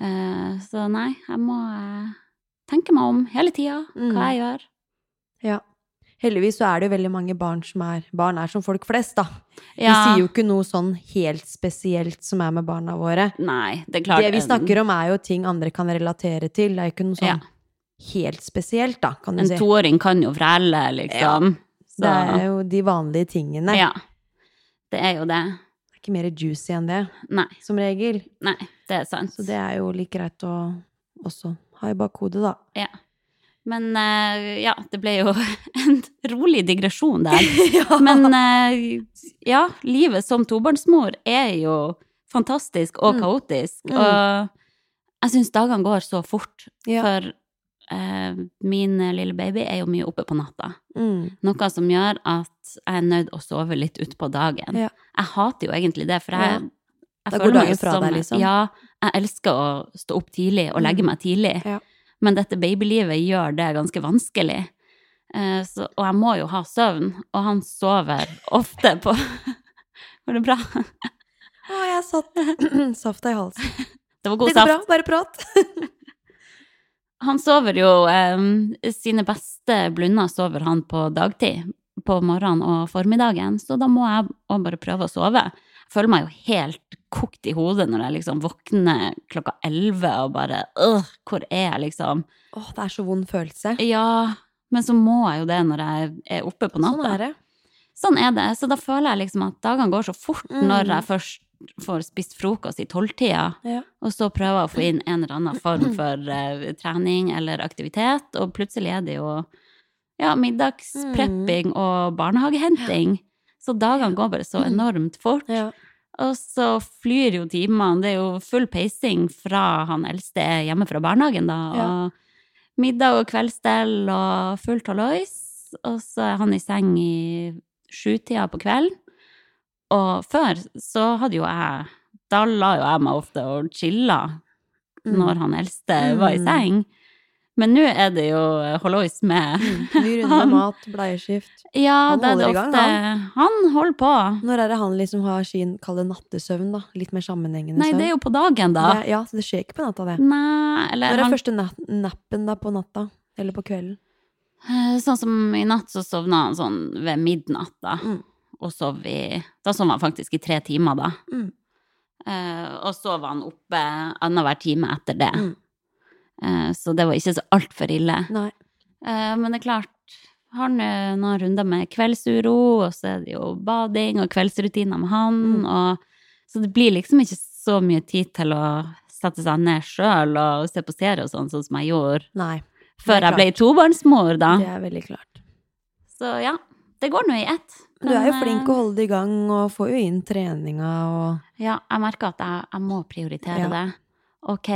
Uh, så nei, jeg må uh, tenke meg om hele tida Mm. hva jeg gjør. ja. Heldigvis så er det jo veldig mange barn som er Barn er som folk flest, da. Vi sier jo ikke noe sånn helt spesielt som er med barna våre. Nei, det er klart. Det vi snakker om, er jo ting andre kan relatere til. Det er jo ikke noe sånn Ja. helt spesielt, da, kan du En si. toåring kan jo vrele, liksom. Det er jo de vanlige tingene. Ja. Det er jo det. Det er ikke mer juicy enn det, Nei, som regel. nei, det er sant. Så det er jo like greit å også ha i bakhodet, da. Ja. Men eh, ja, det ble jo *laughs* en rolig digresjon der. *laughs* ja. Men eh, ja, livet som tobarnsmor er jo fantastisk og Mm. kaotisk. Mm. Og jeg syns dagene går så fort. Ja. For eh, min lille baby er jo mye oppe på natta. Mm. Noe som gjør at jeg er nødt å sove litt utpå dagen. Ja. Jeg hater jo egentlig det, for jeg, jeg Da føler meg som- deg, liksom. Ja, jeg elsker å stå opp tidlig og legge Mm. meg tidlig. Ja. Men dette babylivet gjør det ganske vanskelig. Eh, så, og jeg må jo ha søvn, og han sover ofte på *laughs* Går det bra? Å, jeg satt *clears throat* safta i halsen. Det var god Det går saft. bra, bare prat. *laughs* Han sover jo eh, Sine beste blunder sover han på dagtid. På morgenen og formiddagen. Så da må jeg òg bare prøve å sove. Føler meg jo helt kokt i hodet når jeg liksom våkner klokka elleve og bare øh, hvor er jeg, liksom? Åh, det er så vond følelse. Ja, men så må jeg jo det når jeg er oppe på natta. Sånn er det. Sånn er det. Så da føler jeg liksom at dagene går så fort Mm. når jeg først får spist frokost i tolvtida, Ja. og så prøver å få inn en eller annen form for uh, trening eller aktivitet, og plutselig er det jo ja, middagsprepping Mm. og barnehagehenting. Så dagene går bare så enormt fort. Ja. Og så flyr jo timene. Det er jo full peising fra han eldste er hjemme fra barnehagen, da. Ja. Og middag og kveldsstell og fullt hallois. Og så er han i seng i sjutida på kvelden. Og før så hadde jo jeg Da la jo jeg meg ofte og chilla Mm. når han eldste var i Mm. seng. Men nå er det jo hallois med Mm. *laughs* Ny runde med mat, bleieskift. Ja, Han det er det i gang, han. Han holder på. Når er det han liksom har sin, kalde nattesøvn, da? Litt mer sammenhengende Nei, søvn? det er jo på dagen, da. Det ja, så det skjer ikke på natta, det. Nei, eller Når er han, første nappen da på natta? Eller på kvelden? Eh, Sånn som i natt så sovna han sånn ved midnatt, da. Mm. Og sov i Da sov han faktisk i tre timer, da. Mm. Uh, og så var han oppe annenhver time etter det. Mm. Eh, så det var ikke så altfor ille. Nei. Eh, men det er klart, har eh, noen runder med kveldsuro, og så er det jo bading og kveldsrutiner med han, Mm. og Så det blir liksom ikke så mye tid til å sette seg ned sjøl og se på serie og sånn, sånn som jeg gjorde Nei. før jeg ble tobarnsmor, da. Det er veldig klart. Så ja, det går nå i ett. Men du er jo flink å holde det i gang, og får jo inn treninga og Ja, jeg merker at jeg, jeg må prioritere Ja. det. Ok,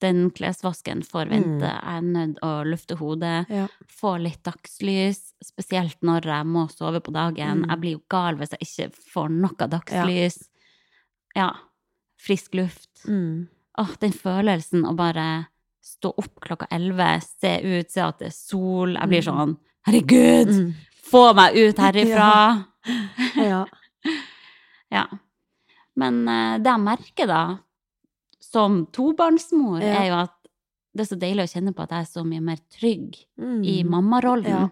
den klesvasken får vente. Mm. Jeg er nødt å lufte hodet, Ja. få litt dagslys, spesielt når jeg må sove på dagen. Mm. Jeg blir jo gal hvis jeg ikke får noe dagslys. Ja. Frisk luft. Mm. Åh, den følelsen å bare stå opp klokka elleve, se ut, se at det er sol. Jeg blir Mm. sånn Herregud! Mm. Få meg ut herifra! *laughs* *laughs* Ja. Ja. Men eh, det jeg merker da, som tobarnsmor, Ja. er jo at det er så deilig å kjenne på at jeg er så mye mer trygg Mm. i mammarollen. Ja.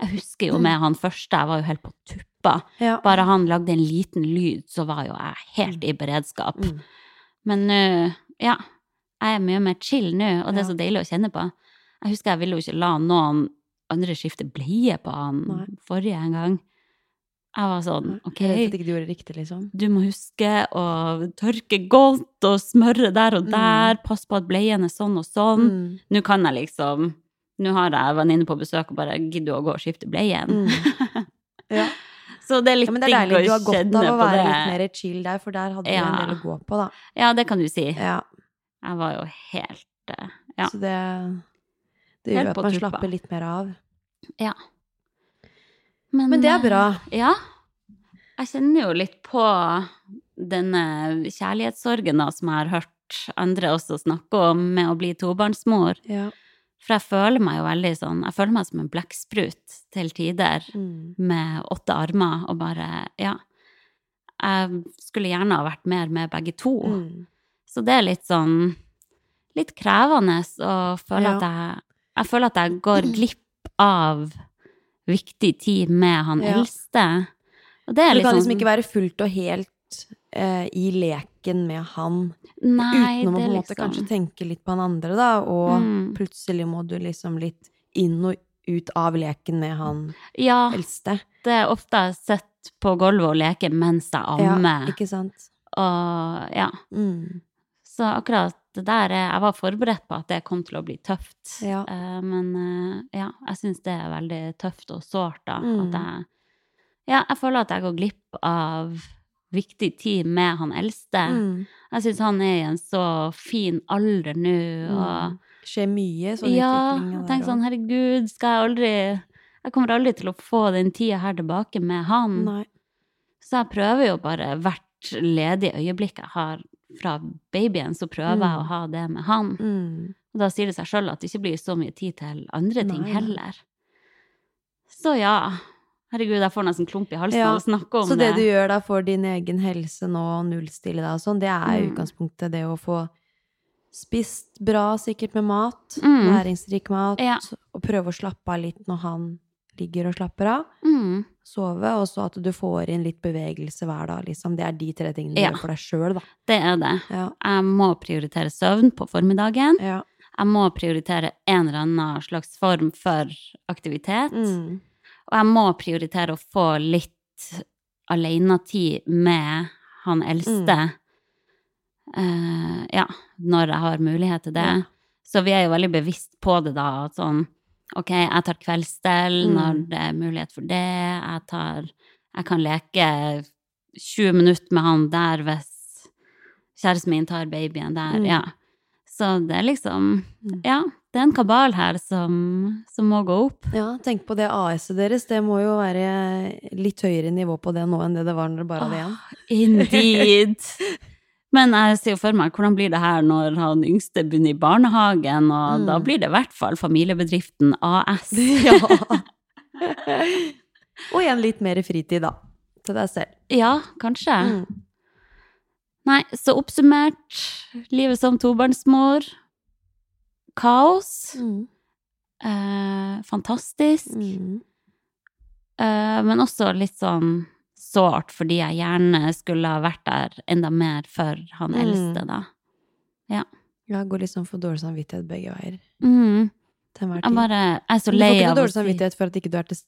Jeg husker jo med han første, jeg var jo helt på tuppa. Ja. Bare han lagde en liten lyd, så var jo jeg helt i beredskap. Mm. Men nå, ja, jeg er mye mer chill nå, og det er så deilig å kjenne på. Jeg husker jeg ville jo ikke la noen andre skifte bleie på han Nei. forrige en gang. Jeg var sånn, ok, Jeg vet ikke du gjorde det riktig, liksom. du må huske å tørke godt og smøre der og Mm. der, pass på at bleien er sånn og sånn. Mm. Nå kan jeg liksom, nå har jeg venninne på besøk og bare gidder å gå og skifte bleien. Mm. *laughs* Ja. Så det er litt ja, det er digg det. Du har godt av å være litt mer chill der, for der hadde du en del å gå på, da. Ja, det kan du si. Ja. Jeg var jo helt, eh, ja. Så det, det gjør at man tuppa. slapper litt mer av. ja. Men det er bra. eh, Ja. Jeg kjenner jo litt på denne kjærlighetssorgen da, som jeg har hørt andre også snakke om med å bli tobarnsmor. Ja. For jeg føler meg jo veldig sånn Jeg føler meg som en blekksprut til tider, Mm. med åtte armer, og bare Ja. Jeg skulle gjerne ha vært mer med begge to. Mm. Så det er litt sånn Litt krevende å føle Ja. at jeg Jeg føler at jeg går glipp av viktig tid med han Ja. eldste. Og det er Du litt kan sånn liksom ikke være fullt og helt eh, i leken med han, Nei, uten å på en måte liksom kanskje tenke litt på han andre, da, og Mm. plutselig må du liksom litt inn og ut av leken med han Ja, eldste. det er ofte jeg sitter på gulvet og leker mens jeg Ja, ammer. ikke sant? Og ja. Mm. Så akkurat det der er Jeg var forberedt på at det kom til å bli tøft. Ja. Eh, men eh, ja, jeg syns det er veldig tøft og sårt, da. Mm. At jeg Ja, jeg føler at jeg går glipp av viktig tid med han eldste. Mm. Jeg syns han er i en så fin alder nå, og Mm. Skjer mye sånn Ja, utvikling der tenker sånn, herregud, skal jeg aldri Jeg kommer aldri til å få den tida her tilbake med han. Nei. Så jeg prøver jo bare hvert ledige øyeblikk jeg har fra babyen, så prøver jeg Mm. å ha det med han. Mm. Og da sier det seg sjøl at det ikke blir så mye tid til andre ting Nei, heller. Så ja. Herregud, jeg får nesten klump i halsen Ja, av å snakke om det. Så det det. du gjør da for din egen helse nå, og nullstille deg og sånn, det er i Mm. utgangspunktet det å få spist bra, sikkert med mat, Mm. næringsrik mat, Ja. og prøve å slappe av litt når han ligger og slapper av. Mm. Sove, og så at du får inn litt bevegelse hver dag, liksom. Det er de tre tingene du Ja. gjør for deg sjøl, da. Det er det. Ja. Jeg må prioritere søvn på formiddagen. Ja. Jeg må prioritere en eller annen slags form for aktivitet. Mm. Og jeg må prioritere å få litt alenetid med han eldste. Mm. Uh, ja, når jeg har mulighet til det. Så vi er jo veldig bevisst på det, da. At sånn, ok, jeg tar kveldsstell Mm. når det er mulighet for det. Jeg tar Jeg kan leke 20 minutter med han der hvis kjæresten min tar babyen der. Mm. Ja. Så det er liksom. Ja, det er en kabal her som, som må gå opp. ja, tenk på det AS-et deres. Det må jo være litt høyere nivå på det nå enn det det var når det bare hadde én. Indeed. *laughs* Men jeg ser jo for meg hvordan blir det her når han yngste begynner i barnehagen, og Mm. da blir det i hvert fall familiebedriften AS. *laughs* Ja. *laughs* og igjen litt mer fritid, da. Til deg selv. Ja, kanskje. Mm. Nei, så oppsummert, livet som tobarnsmor, kaos, Mm. eh, fantastisk, Mm. eh, men også litt sånn sårt, fordi jeg gjerne skulle ha vært der enda mer for han Mm. eldste, da. Ja, går liksom for dårlig samvittighet begge veier. Mm. Jeg bare, jeg er så Men du får ikke dårlig samvittighet for at ikke du, til,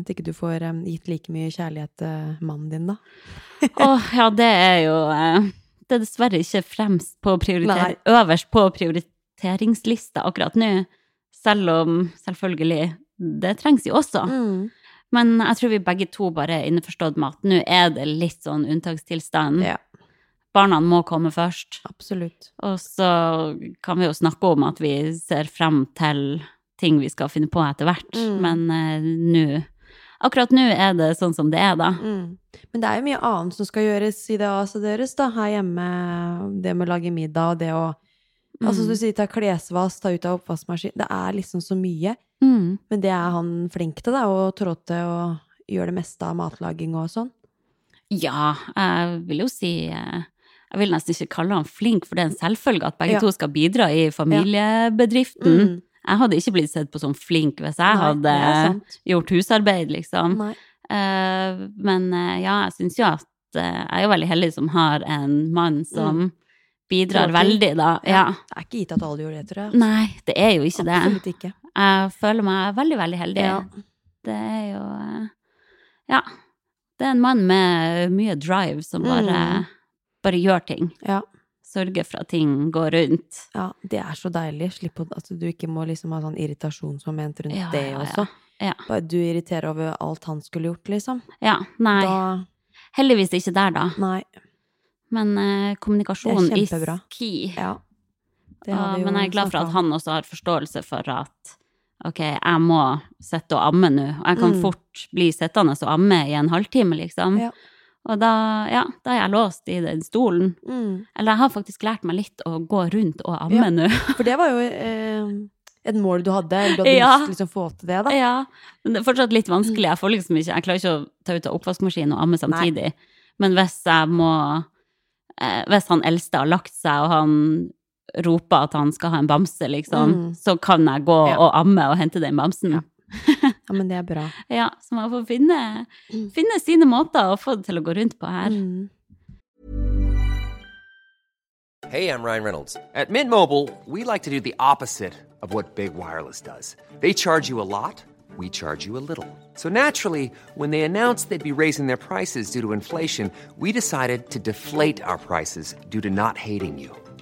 at ikke du får um, gitt like mye kjærlighet til mannen din, da? *laughs* Åh, ja, det er jo uh, Det er dessverre ikke fremst på prioriter Nei. øverst på prioriteringslista akkurat nå. Selv om selvfølgelig det trengs jo også. Mm. Men jeg tror vi begge to bare er innforstått med at nå er det litt sånn unntakstilstand. Ja. barna må komme først. Absolutt. Og så kan vi jo snakke om at vi ser frem til ting vi skal finne på etter hvert. Mm. Men uh, nå Akkurat nå er det sånn som det er, da. Mm. Men det er jo mye annet som skal gjøres i det aset deres, da. Her hjemme, det med å lage middag og det å Altså, som du Mm. sier, ta klesvask, ta ut av oppvaskmaskin. Det er liksom så mye. Mm. Men det er han flink til, da, og trå til å gjøre det meste av matlaging og sånn. Ja, jeg vil jo si eh, Jeg vil nesten ikke kalle han flink, for det er en selvfølge at begge Ja. to skal bidra i familiebedriften. Mm. Jeg hadde ikke blitt sett på som flink hvis jeg Nei, hadde gjort husarbeid, liksom. Nei. Eh, men eh, ja, jeg syns jo at jeg er jo veldig heldig som har en mann som bidrar veldig, da. Ja. Det er ikke gitt at alle gjør det, tror jeg. Nei, det er jo ikke det. Absolutt ikke. Jeg føler meg veldig, veldig heldig. Ja. Det er jo eh, Ja. Det er en mann med mye drive som bare, Mm. bare gjør ting. Ja. Sørger for at ting går rundt. ja, det er så deilig. Slipp at altså, du ikke må liksom ha sånn irritasjonsmoment rundt Ja, det ja, ja. også. Ja. Bare du irriterer over alt han skulle gjort, liksom. Ja, nei. Da Heldigvis ikke der, da. Nei. Men eh, kommunikasjon i ski. Ja. Det har vi jo men jeg er glad for at han også har forståelse for at ok, jeg må sitte og amme nå. Og jeg kan Mm. fort bli sittende og amme i en halvtime, liksom. Ja. Og da, ja, da er jeg låst i den stolen. Mm. Eller jeg har faktisk lært meg litt å gå rundt og amme Ja. nå. *laughs* For det var jo eh, et mål du hadde, eller du hadde Ja. lyst til å liksom få til det, da. ja, men det er fortsatt litt vanskelig. Jeg får liksom ikke, jeg klarer ikke å ta ut av oppvaskmaskinen og amme samtidig. Men hvis jeg må, eh, hvis han eldste har lagt seg, og han roper at han skal ha en bamse, liksom, Mm. så kan jeg gå Ja. og amme og hente den bamsen. Ja. Ja. Men det er bra. *laughs* ja, så man får finne, Mm. finne sine måter å få det til å gå rundt på her. Mm. Hey, I'm Ryan Reynolds. At Mint Mobile, we like to do the opposite of what Big Wireless does. They charge you a lot, we charge you a little. So naturally, when they announced they'd be raising their prices due to inflation, we decided to deflate our prices due to not hating you.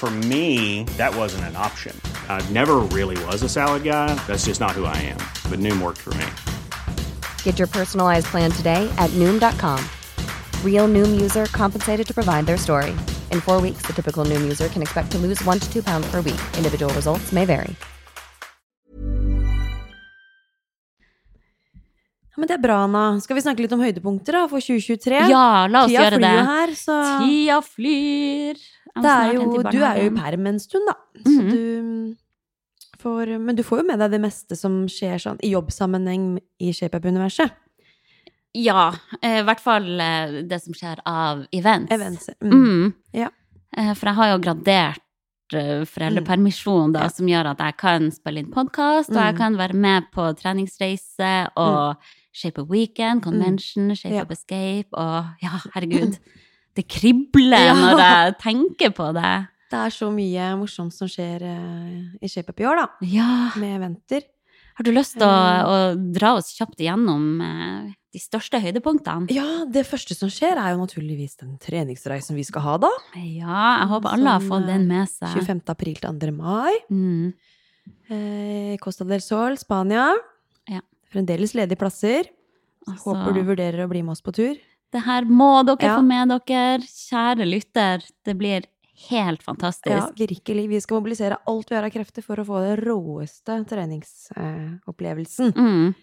For me, that wasn't an option. I never really was a salad guy. That's just not who I am. But Noom worked for me. Get your personalized plan today at Noom.com. Real Noom user compensated to provide their story. In four weeks, the typical Noom user can expect to lose one to two pounds per week. Individual results may vary. Ja, men det er bra, Anna. Skal vi snakke litt om høydepunkter da, for 2023? Ja, la oss Tida gjøre flyr det. her, så Tida flyr. Jeg det er jo, Du er jo i perm en stund, da. Så Mhm. du får Men du får jo med deg det meste som skjer sånn i jobbsammenheng i ShapeUp-universet. Ja, eh, i hvert fall eh, det som skjer av events. Events. Mm. Mm. Ja. Eh, For jeg har jo gradert eh, foreldrepermisjon, da, Ja. som gjør at jeg kan spille inn podkast, og jeg Mm. kan være med på treningsreise og Shape of Weekend, Convention, Shape Ja. of Escape, og ja, herregud. *laughs* Det kribler Ja. når jeg tenker på det. Det er så mye morsomt som skjer eh, i ShapeUp i år, da. Ja. Med eventer. Har du lyst til å, Mm. å dra oss kjapt igjennom eh, de største høydepunktene? Ja, det første som skjer, er jo naturligvis den treningsreisen vi skal ha, da. Ja, jeg håper alle har fått den med seg. 25. april til 2. mai. Mm. Eh, Costa del Sol, Spania. Ja. Fremdeles ledige plasser. Altså, Håper du vurderer å bli med oss på tur. Det her må dere Ja. få med dere, kjære lytter. Det blir helt fantastisk. Ja, virkelig. Vi skal mobilisere alt vi har av krefter for å få den råeste treningsopplevelsen. Mm.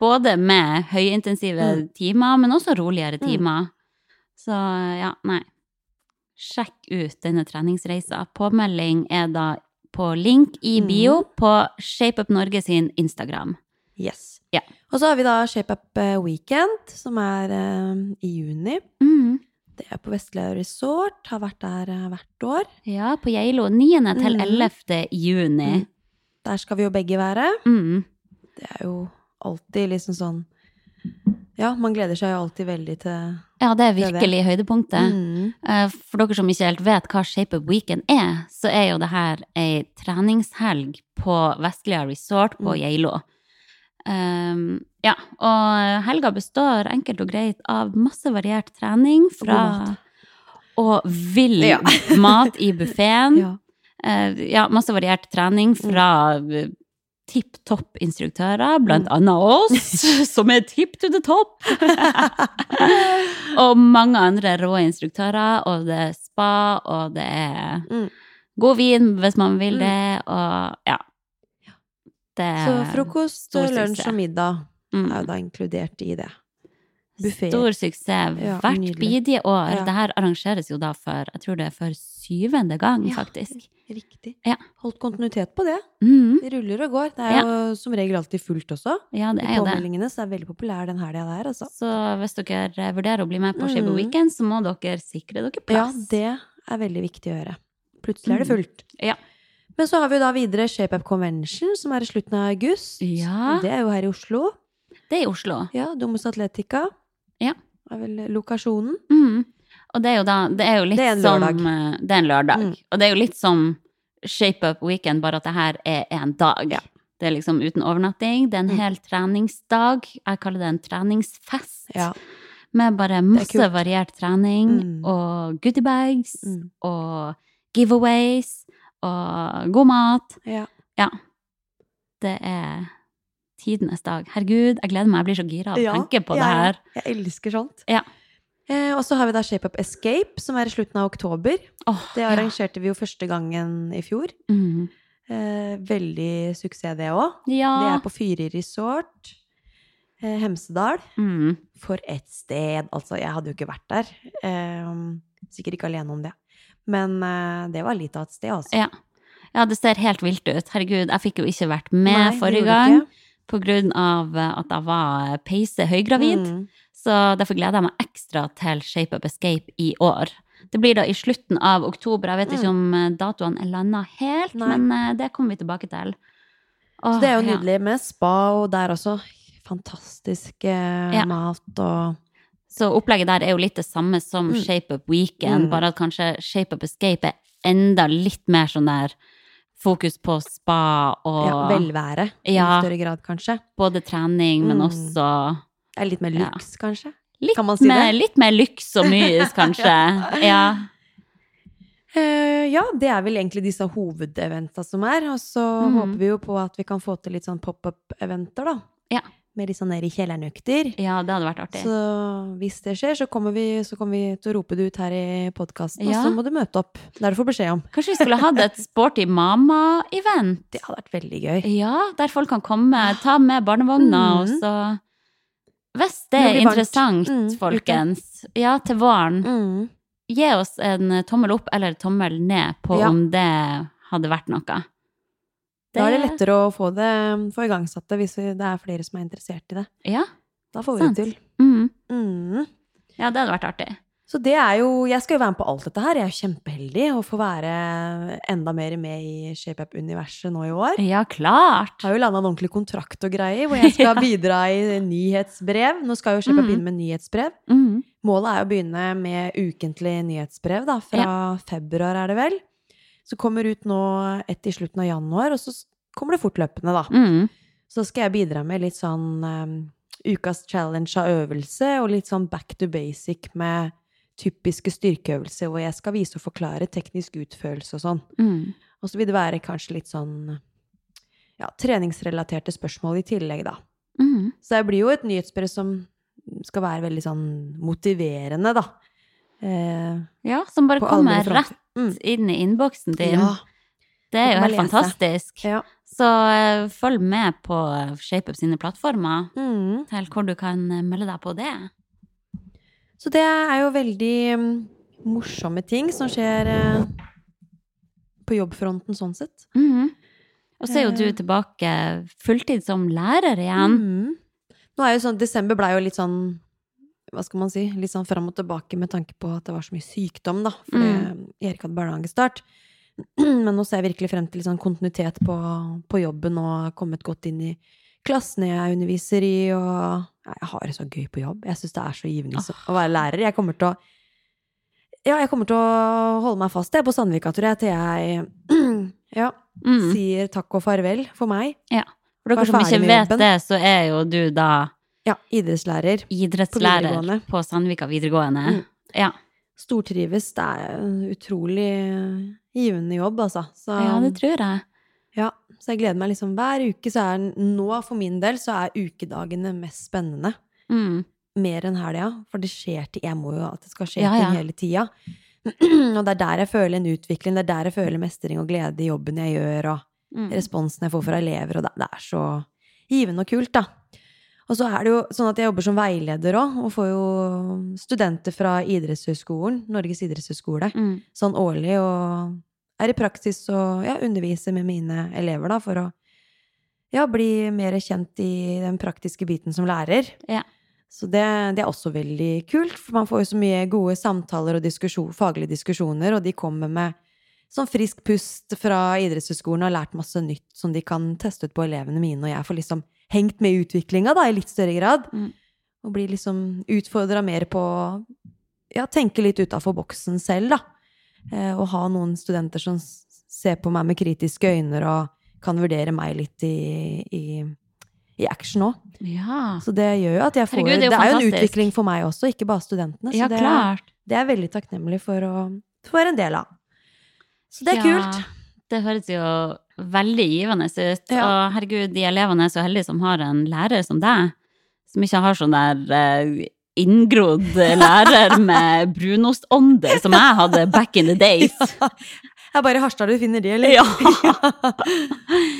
Både med høyintensive Mm. timer, men også roligere Mm. timer. Så ja, nei. Sjekk ut denne treningsreisa. Påmelding er da på link i Mm. bio på ShapeUp Norge sin Instagram. Yes. Og så har vi da ShapeUp Up Weekend, som er eh, i juni. Mm. Det er på Vestlige Resort. Har vært der eh, hvert år. Ja, på Geilo 9. til Mm. 11. juni. Mm. Der skal vi jo begge være. Mm. Det er jo alltid liksom sånn Ja, man gleder seg jo alltid veldig til Ja, det er Det er det. virkelig høydepunktet. Mm. Eh, For dere som ikke helt vet hva Shape Up Weekend er, så er jo det her ei treningshelg på Vestlia Resort på Mm. Geilo. Um, ja, og helga består enkelt og greit av masse variert trening fra. Og vill Ja. *laughs* mat i buffeen. Ja. Uh, ja, masse variert trening fra eh, tipp topp instruktører, blant Mm. annet oss, *laughs* som er tipp to the top. *laughs* og mange andre rå instruktører, og det er spa, og det er Mm. god vin hvis man vil Mm. det, og ja. Det Så frokost, lunsj og middag mm, er jo da inkludert i det. buffet. Stor suksess hvert ja, bidige år. Ja. Det her arrangeres jo da for, jeg tror det er for syvende gang, Ja. faktisk. Riktig. Ja. Holdt kontinuitet på det. Mm, Det ruller og går. Det er jo som regel alltid fullt også. ja, det er jo det. så er veldig populær den helga der, altså. Så hvis dere vurderer å bli med på Shape Mm. Weekend, så må dere sikre dere plass. Ja, det er veldig viktig å gjøre. Plutselig er det Mm. fullt. Ja. Men så har vi jo da videre Shape Up Convention, som er i slutten av august. Ja. Det er jo her i Oslo. Det er i Oslo. Ja, Domus Atletica. Ja. er vel lokasjonen. Mm. Og det er jo da Det er jo litt Det er som eh, Det er en lørdag. Mm. Og det er jo litt som Shape Up Weekend, bare at det her er en dag. Ja. Det er liksom uten overnatting. Det er en Mm. hel treningsdag. Jeg kaller det en treningsfest. Ja. Med bare masse variert trening Mm. og goodiebags Mm. og giveaways og god mat. ja. Det er tidenes dag. Herregud, jeg gleder meg. Jeg blir så gira av å Ja, tenke på det her. Jeg elsker sånt. Ja. Eh, og så har vi da Shape Up Escape, som er i slutten av oktober. Oh, Det ja. arrangerte vi jo første gangen i fjor. Mm. Eh, veldig suksess, det òg. Ja. Det er på Fyri resort. Eh, Hemsedal. Mm. For et sted! Altså, jeg hadde jo ikke vært der. Eh, sikkert ikke alene om det. Men eh, det var litt av et sted, altså. Ja. ja, det ser helt vilt ut. Herregud, jeg fikk jo ikke vært med Nei, forrige gang pga. på grunn av eh, at jeg var peise høygravid. Mm. Så derfor gleder jeg meg ekstra til Shape Up Escape i år. Det blir da i slutten av oktober. Jeg vet ikke om eh, datoene er landa helt, Mm. Nei. men eh, det kommer vi tilbake til. Åh, Så det er jo ja. nydelig med spa, og der også fantastisk eh, Ja. mat og Så opplegget der er jo litt det samme som Mm. Shape Up Weekend, Mm. bare at kanskje Shape Up Escape er enda litt mer sånn der fokus på spa og ja, velvære Ja. i større grad, kanskje. både trening, men Mm. også Det er litt mer Ja. lyks, kanskje. litt, Kan man si mer, det? litt mer lyks og mys, kanskje. *laughs* ja. Uh, ja, det er vel egentlig disse hovedeventa som er. Og så mm. håper vi jo på at vi kan få til litt sånn pop-up-eventer, da. Ja. Med litt sånn nede i kjellerøkter. ja, det hadde vært artig. Så hvis det skjer, så kommer vi, så kommer vi til å rope det ut her i podkasten, Ja. og så må du møte opp. Det er det du får beskjed om. Kanskje vi skulle hatt et Sporty Mama-event? *laughs* Det hadde vært veldig gøy. Ja, der folk kan komme, ta med barnevogna, og Mhm. så Hvis Det er interessant, Mm, folkens, ja, til våren, Mm. gi oss en tommel opp eller tommel ned på Ja. om det hadde vært noe. Da er det lettere å få det få igangsatt det hvis det er flere som er interessert i det. Ja, Da får vi Sant. det til. mm. Mm. ja, det hadde vært artig. Så det er jo Jeg skal jo være med på alt dette her. Jeg er jo kjempeheldig å få være enda mer med i ShapeUp-universet nå i år. Ja, klart! Jeg har jo landa en ordentlig kontrakt og greier, hvor jeg skal *laughs* bidra i nyhetsbrev. Nå skal jo ShapeUp Mm. begynne med nyhetsbrev. Mm. Målet er å begynne med ukentlig nyhetsbrev, da, fra februar er det vel. Så kommer ut nå ett i slutten av januar, og så kommer det fortløpende, da. Mm. Så skal jeg bidra med litt sånn um, ukas challenge av øvelse, og litt sånn back to basic med typiske styrkeøvelser, hvor jeg skal vise og forklare teknisk utførelse og sånn. Mm. Og så vil det være kanskje litt sånn ja, treningsrelaterte spørsmål i tillegg, da. Mm. Så det blir jo et nyhetsbrev som skal være veldig sånn motiverende, da. Eh, Ja, som bare kommer rett Mm. inn i innboksen din. Ja. Det er jo helt fantastisk. ja. Så uh, følg med på ShapeUp sine plattformer Mm. til hvor du kan eh, melde deg på det. Så det er jo veldig um, morsomme ting som skjer uh, på jobbfronten sånn sett. Mhm. Og så er jo du tilbake fulltid som lærer igjen. Mm. Nå er jo sånn, Desember blei jo litt sånn hva skal man si, litt sånn fram og tilbake med tanke på at det var så mye sykdom, da. Fordi Erik hadde barnehagestart. *clears throat* Men nå ser jeg virkelig frem til litt sånn kontinuitet på, på jobben og har kommet godt inn i klassene jeg underviser i, og Jeg har det så gøy på jobb. Jeg syns det er så givende så- å være lærer. Jeg kommer til å Ja, jeg kommer til å holde meg fast jeg på Sandvika, tror jeg, til jeg *clears throat* ja, Mm. sier takk og farvel for meg. For dere som ikke vet det, så er jo du da Ja, idrettslærer. idrettslærer på, på Sandvika videregående. Mm. Ja. Stortrives. Det er en utrolig givende jobb, altså. Så, ja, det tror jeg. Ja, så jeg gleder meg liksom hver uke. Så er nå, for min del, så er ukedagene mest spennende. Mm. Mer enn helga. For det skjer til Jeg må jo at det skal skje Ja, ja. ting hele tida. *clears throat* og det er der jeg føler en utvikling. Det er der jeg føler mestring og glede i jobben jeg gjør, og Mm. responsen jeg får fra elever, og det, det er så givende og kult, da. Og så er det jo sånn at jeg jobber som veileder òg, og får jo studenter fra idrettshøyskolen, Norges idrettshøyskole, Mm. sånn årlig, og er i praksis og ja, underviser med mine elever, da, for å ja, bli mer kjent i den praktiske biten som lærer. Ja. Så det, det er også veldig kult, for man får jo så mye gode samtaler og diskusjon, faglige diskusjoner, og de kommer med sånn frisk pust fra idrettshøyskolen og har lært masse nytt som de kan teste ut på elevene mine, og jeg får liksom hengt med i utviklinga, i litt større grad. Mm. Og blir liksom utfordra mer på å ja, tenke litt utafor boksen selv, da. Eh, og ha noen studenter som ser på meg med kritiske øyne og kan vurdere meg litt i, i, i action òg. Ja. Så det gjør jo at jeg får Herregud, det er det, er jo en utvikling for meg også, ikke bare studentene. Så ja, det, er, det er jeg veldig takknemlig for å få være en del av. Så det er Ja, kult. Det høres jo veldig givende ut. Ja. Og herregud, de elevene er så heldige som har en lærer som deg, som ikke har sånn der uh, inngrodd lærer *laughs* med brunostånde som jeg hadde back in the days. Jeg er bare Harstad du finner de, eller? Ja. *laughs*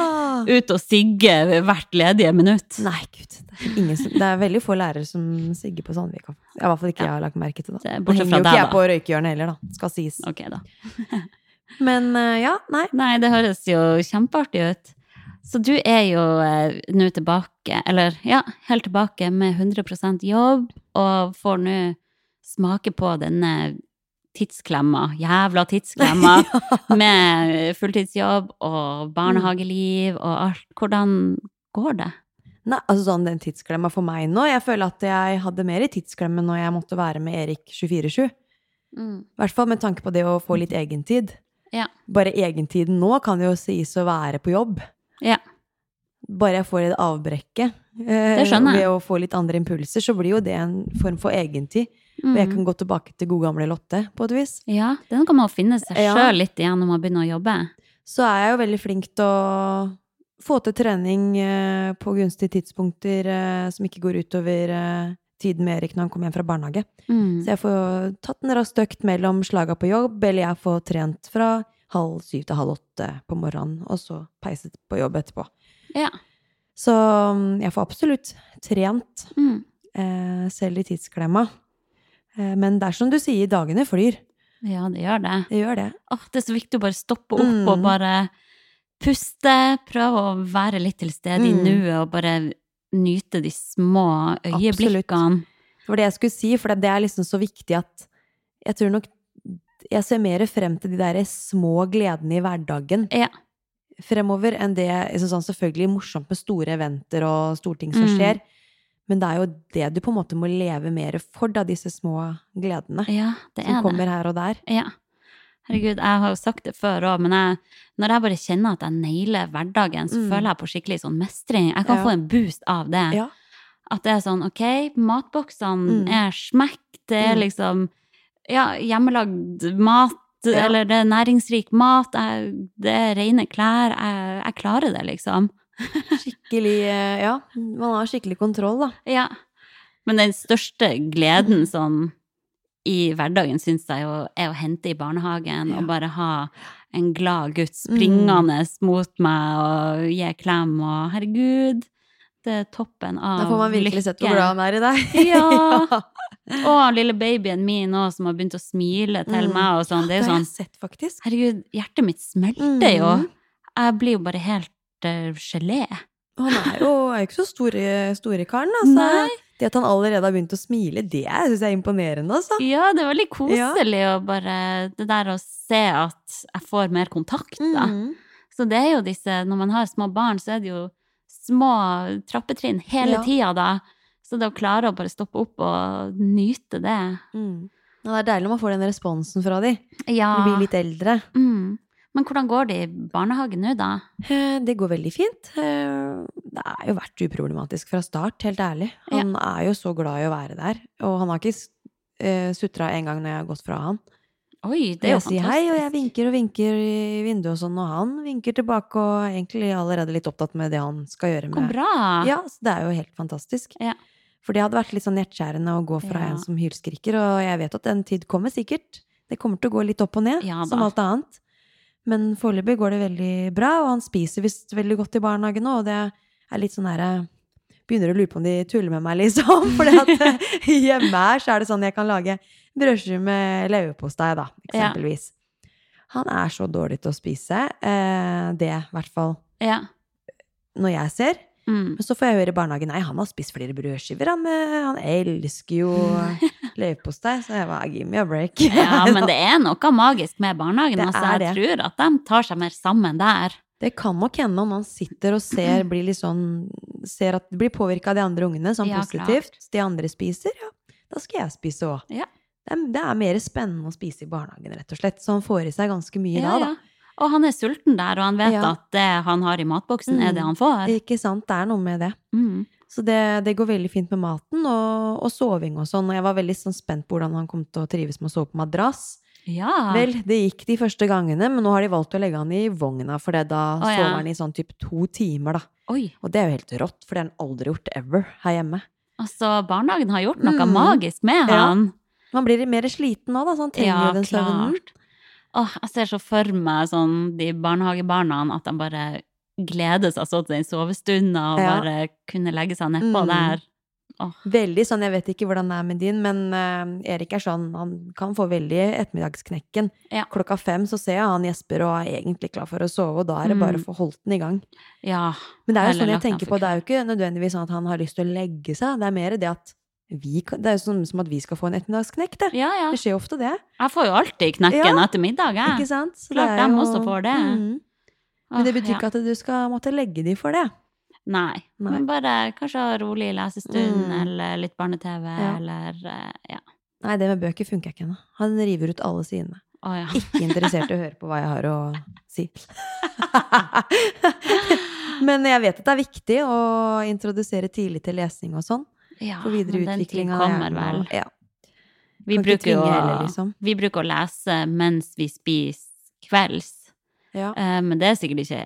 Ah. Ut og sigge hvert ledige minutt. Nei, gud. Det er, ingen det er veldig få lærere som sigger på Sandvika. I hvert fall ikke jeg har lagt merke til det. Det er henger jo ikke jeg på røykehjørnet heller, da. Skal sies. Ok, da. *laughs* Men eh, ja, nei. Nei, det høres jo kjempeartig ut. Så du er jo eh, nå tilbake, eller ja, helt tilbake med 100% jobb, og får nå smake på denne tidsklemma, jævla tidsklemma, *laughs* med fulltidsjobb og barnehageliv og alt. Hvordan går det? Nei, altså sånn den tidsklemma for meg nå Jeg føler at jeg hadde mer i tidsklemmen når jeg måtte være med Erik 24-7. I hvert fall med tanke på det å få litt egentid. Ja. Bare egentiden nå kan jo sies å være på jobb. Ja. Bare jeg får et avbrekket eh, ved å få litt andre impulser, så blir jo det en form for egentid. Og jeg Mm. kan gå tilbake til gode gamle Lotte, på et vis. Ja, Den kan man finne seg Ja. sjøl litt igjen når man begynner å jobbe. Så er jeg jo veldig flink til å få til trening eh, på gunstige tidspunkter eh, som ikke går utover eh, tiden med Erik når han kommer hjem fra barnehage. Mm. Så jeg får tatt en rask økt mellom slaga på jobb, eller jeg får trent fra halv syv til halv åtte på morgenen, og så peiset på jobb etterpå. Ja. Så mm, jeg får absolutt trent, Mm. eh, selv i tidsklemma. Eh, men det er som du sier, dagene flyr. ja, det gjør det. Det gjør det. Åh, det er så viktig å bare stoppe opp Mm. og bare puste, prøve å være litt til stede i Mm. nuet og bare nyte de små øyeblikkene. Absolutt. Det var det jeg skulle si, for det er liksom så viktig at jeg tror nok jeg ser mer frem til de der små gledene i hverdagen Ja. fremover enn det altså sånn Selvfølgelig morsomt med store eventer og storting som Mm. skjer, men det er jo det du på en måte må leve mer for, da, disse små gledene ja, som kommer det. her og der. Ja. Herregud, jeg har jo sagt det før òg, men jeg, når jeg bare kjenner at jeg nailer hverdagen, så Mm. føler jeg på skikkelig sånn mestring. Jeg kan Ja. få en boost av det. Ja. At det er sånn, ok, matboksene Mm. er smekk, det er Mm. liksom ja, hjemmelagd mat, Ja. eller det er næringsrik mat, jeg, det er rene klær, jeg, jeg klarer det, liksom. *laughs* Skikkelig eh, Ja, man har skikkelig kontroll, da. Ja. Men den største gleden sånn i hverdagen syns jeg er å hente i barnehagen Ja. og bare ha en glad gutt Mm. mot meg og gi klem og herregud, det er toppen av Da får man virkelig sett hvor lykke. glad han er i deg. *laughs* Ja. Og lille babyen min òg, som har begynt å smile til Mm. meg og sånn. Det er jo sånn sett. Herregud, hjertet mitt smelter jo. Mm. Jeg blir jo bare helt uh, gelé. Han er jo er jo ikke så stor, store karen, altså. Nei. Det at han allerede har begynt å smile, det syns jeg er imponerende, altså. Ja, det er veldig koselig å bare Det der å se at jeg får mer kontakt, da. Mm. Så det er jo disse Når man har små barn, så er det jo små trappetrinn hele Ja. tida da. Så det å klare å bare stoppe opp og nyte det Mm. Ja, det er deilig når man får den responsen fra de. Ja. De blir litt eldre. Mm. Men hvordan går det i barnehagen nå, da? Eh, Det går veldig fint. Eh, Det har jo vært uproblematisk fra start, helt ærlig. Han er jo så glad i å være der. Og han har ikke sutra en gang når jeg har gått fra han. Oi, det er jo fantastisk. jeg sier hei, og jeg vinker og vinker i vinduet og sånn, og han vinker tilbake og egentlig allerede litt opptatt med det han skal gjøre med bra! Ja, så det er jo helt fantastisk. Ja. For det hadde vært litt sånn hjerteskjærende å gå fra Ja. en som hylskriker, og jeg vet at den tid kommer sikkert. Det kommer til å gå litt opp og ned, Ja som alt annet. Men foreløpig går det veldig bra, og han spiser visst veldig godt i barnehagen nå, og det er litt sånn derre Begynner å lure på om de tuller med meg, liksom. *laughs* For hjemme her så er det sånn jeg kan lage brødskive med leverpostei, da, Ja. eksempelvis. Han er så dårlig til å spise. Eh, det, i hvert fall Ja. når jeg ser. Mm. Men så får jeg høre i barnehagen nei, han har spist flere brødskiver. Han, med, han elsker jo *laughs* leverpostei. Så jeg bare give me a break. ja, *laughs* men det er noe magisk med barnehagen. Altså, jeg tror at de tar seg mer sammen der. Det kan nok hende om han sitter og ser, blir litt sånn, ser at det blir påvirka av de andre ungene, sånn Ja, positivt. De andre spiser, ja, da skal jeg spise òg. Ja. Det, det er mer spennende å spise i barnehagen, rett og slett. Så han får i seg ganske mye Ja, da, ja. Og han er sulten der, og han vet Ja. at det han har i matboksen, er det Mm. han får. Ikke sant? Det er noe med det. Mm. Så det, det går veldig fint med maten og, og soving og sånn. Og jeg var veldig sånn spent på hvordan han kom til å trives med å sove på madrass. Ja. Vel, det gikk de første gangene, men nå har de valgt å legge han i vogna, for det da Å, ja. sover han i sånn type to timer, da. Oi. Og det er jo helt rått, for det har han aldri gjort ever her hjemme. Altså, barnehagen har gjort noe Mm. magisk med Ja. han. Man blir mer sliten nå, da, så han trenger jo den søvnen. Åh, jeg ser så for meg sånn de barnehagebarna at de bare gleder seg sånn til den sovestunda og Ja. bare kunne legge seg nedpå Mm. der. Åh, Veldig sånn, jeg vet ikke hvordan det er med din, men uh, Erik er sånn, han kan få veldig ettermiddagsknekken. Ja. Klokka fem så ser jeg han gjesper og er egentlig klar for å sove, og da er det bare Mm. å få holdt den i gang. ja. Men det er jo sånn jeg tenker på, det er jo ikke nødvendigvis sånn at han har lyst til å legge seg, det er mer det at vi, det er jo sånn som at vi skal få en ettermiddagsknekk, det. Ja, ja. Det skjer ofte det, Jeg får jo alltid knekken Ja. etter middag, jeg. ikke sant? Så Klart dem jo- også får det. Mm. Men det betyr ikke at du skal måtte legge de for det. Nei. Nei. Men bare kanskje ha rolig lesestund, Mm. eller litt barne-TV, eller eh, ja. Nei, det med bøker funker ikke ennå. Han river ut alle sidene. Oh, ja. Ikke interessert i å høre på hva jeg har å si. *laughs* *laughs* Men jeg vet at det er viktig å introdusere tidlig til lesning og sånn. Ja For videre utvikling av hjernen. vel. Ja. Vi bruker, jo, heller, liksom. vi bruker å lese mens vi spiser kvelds, ja. uh, men det er sikkert ikke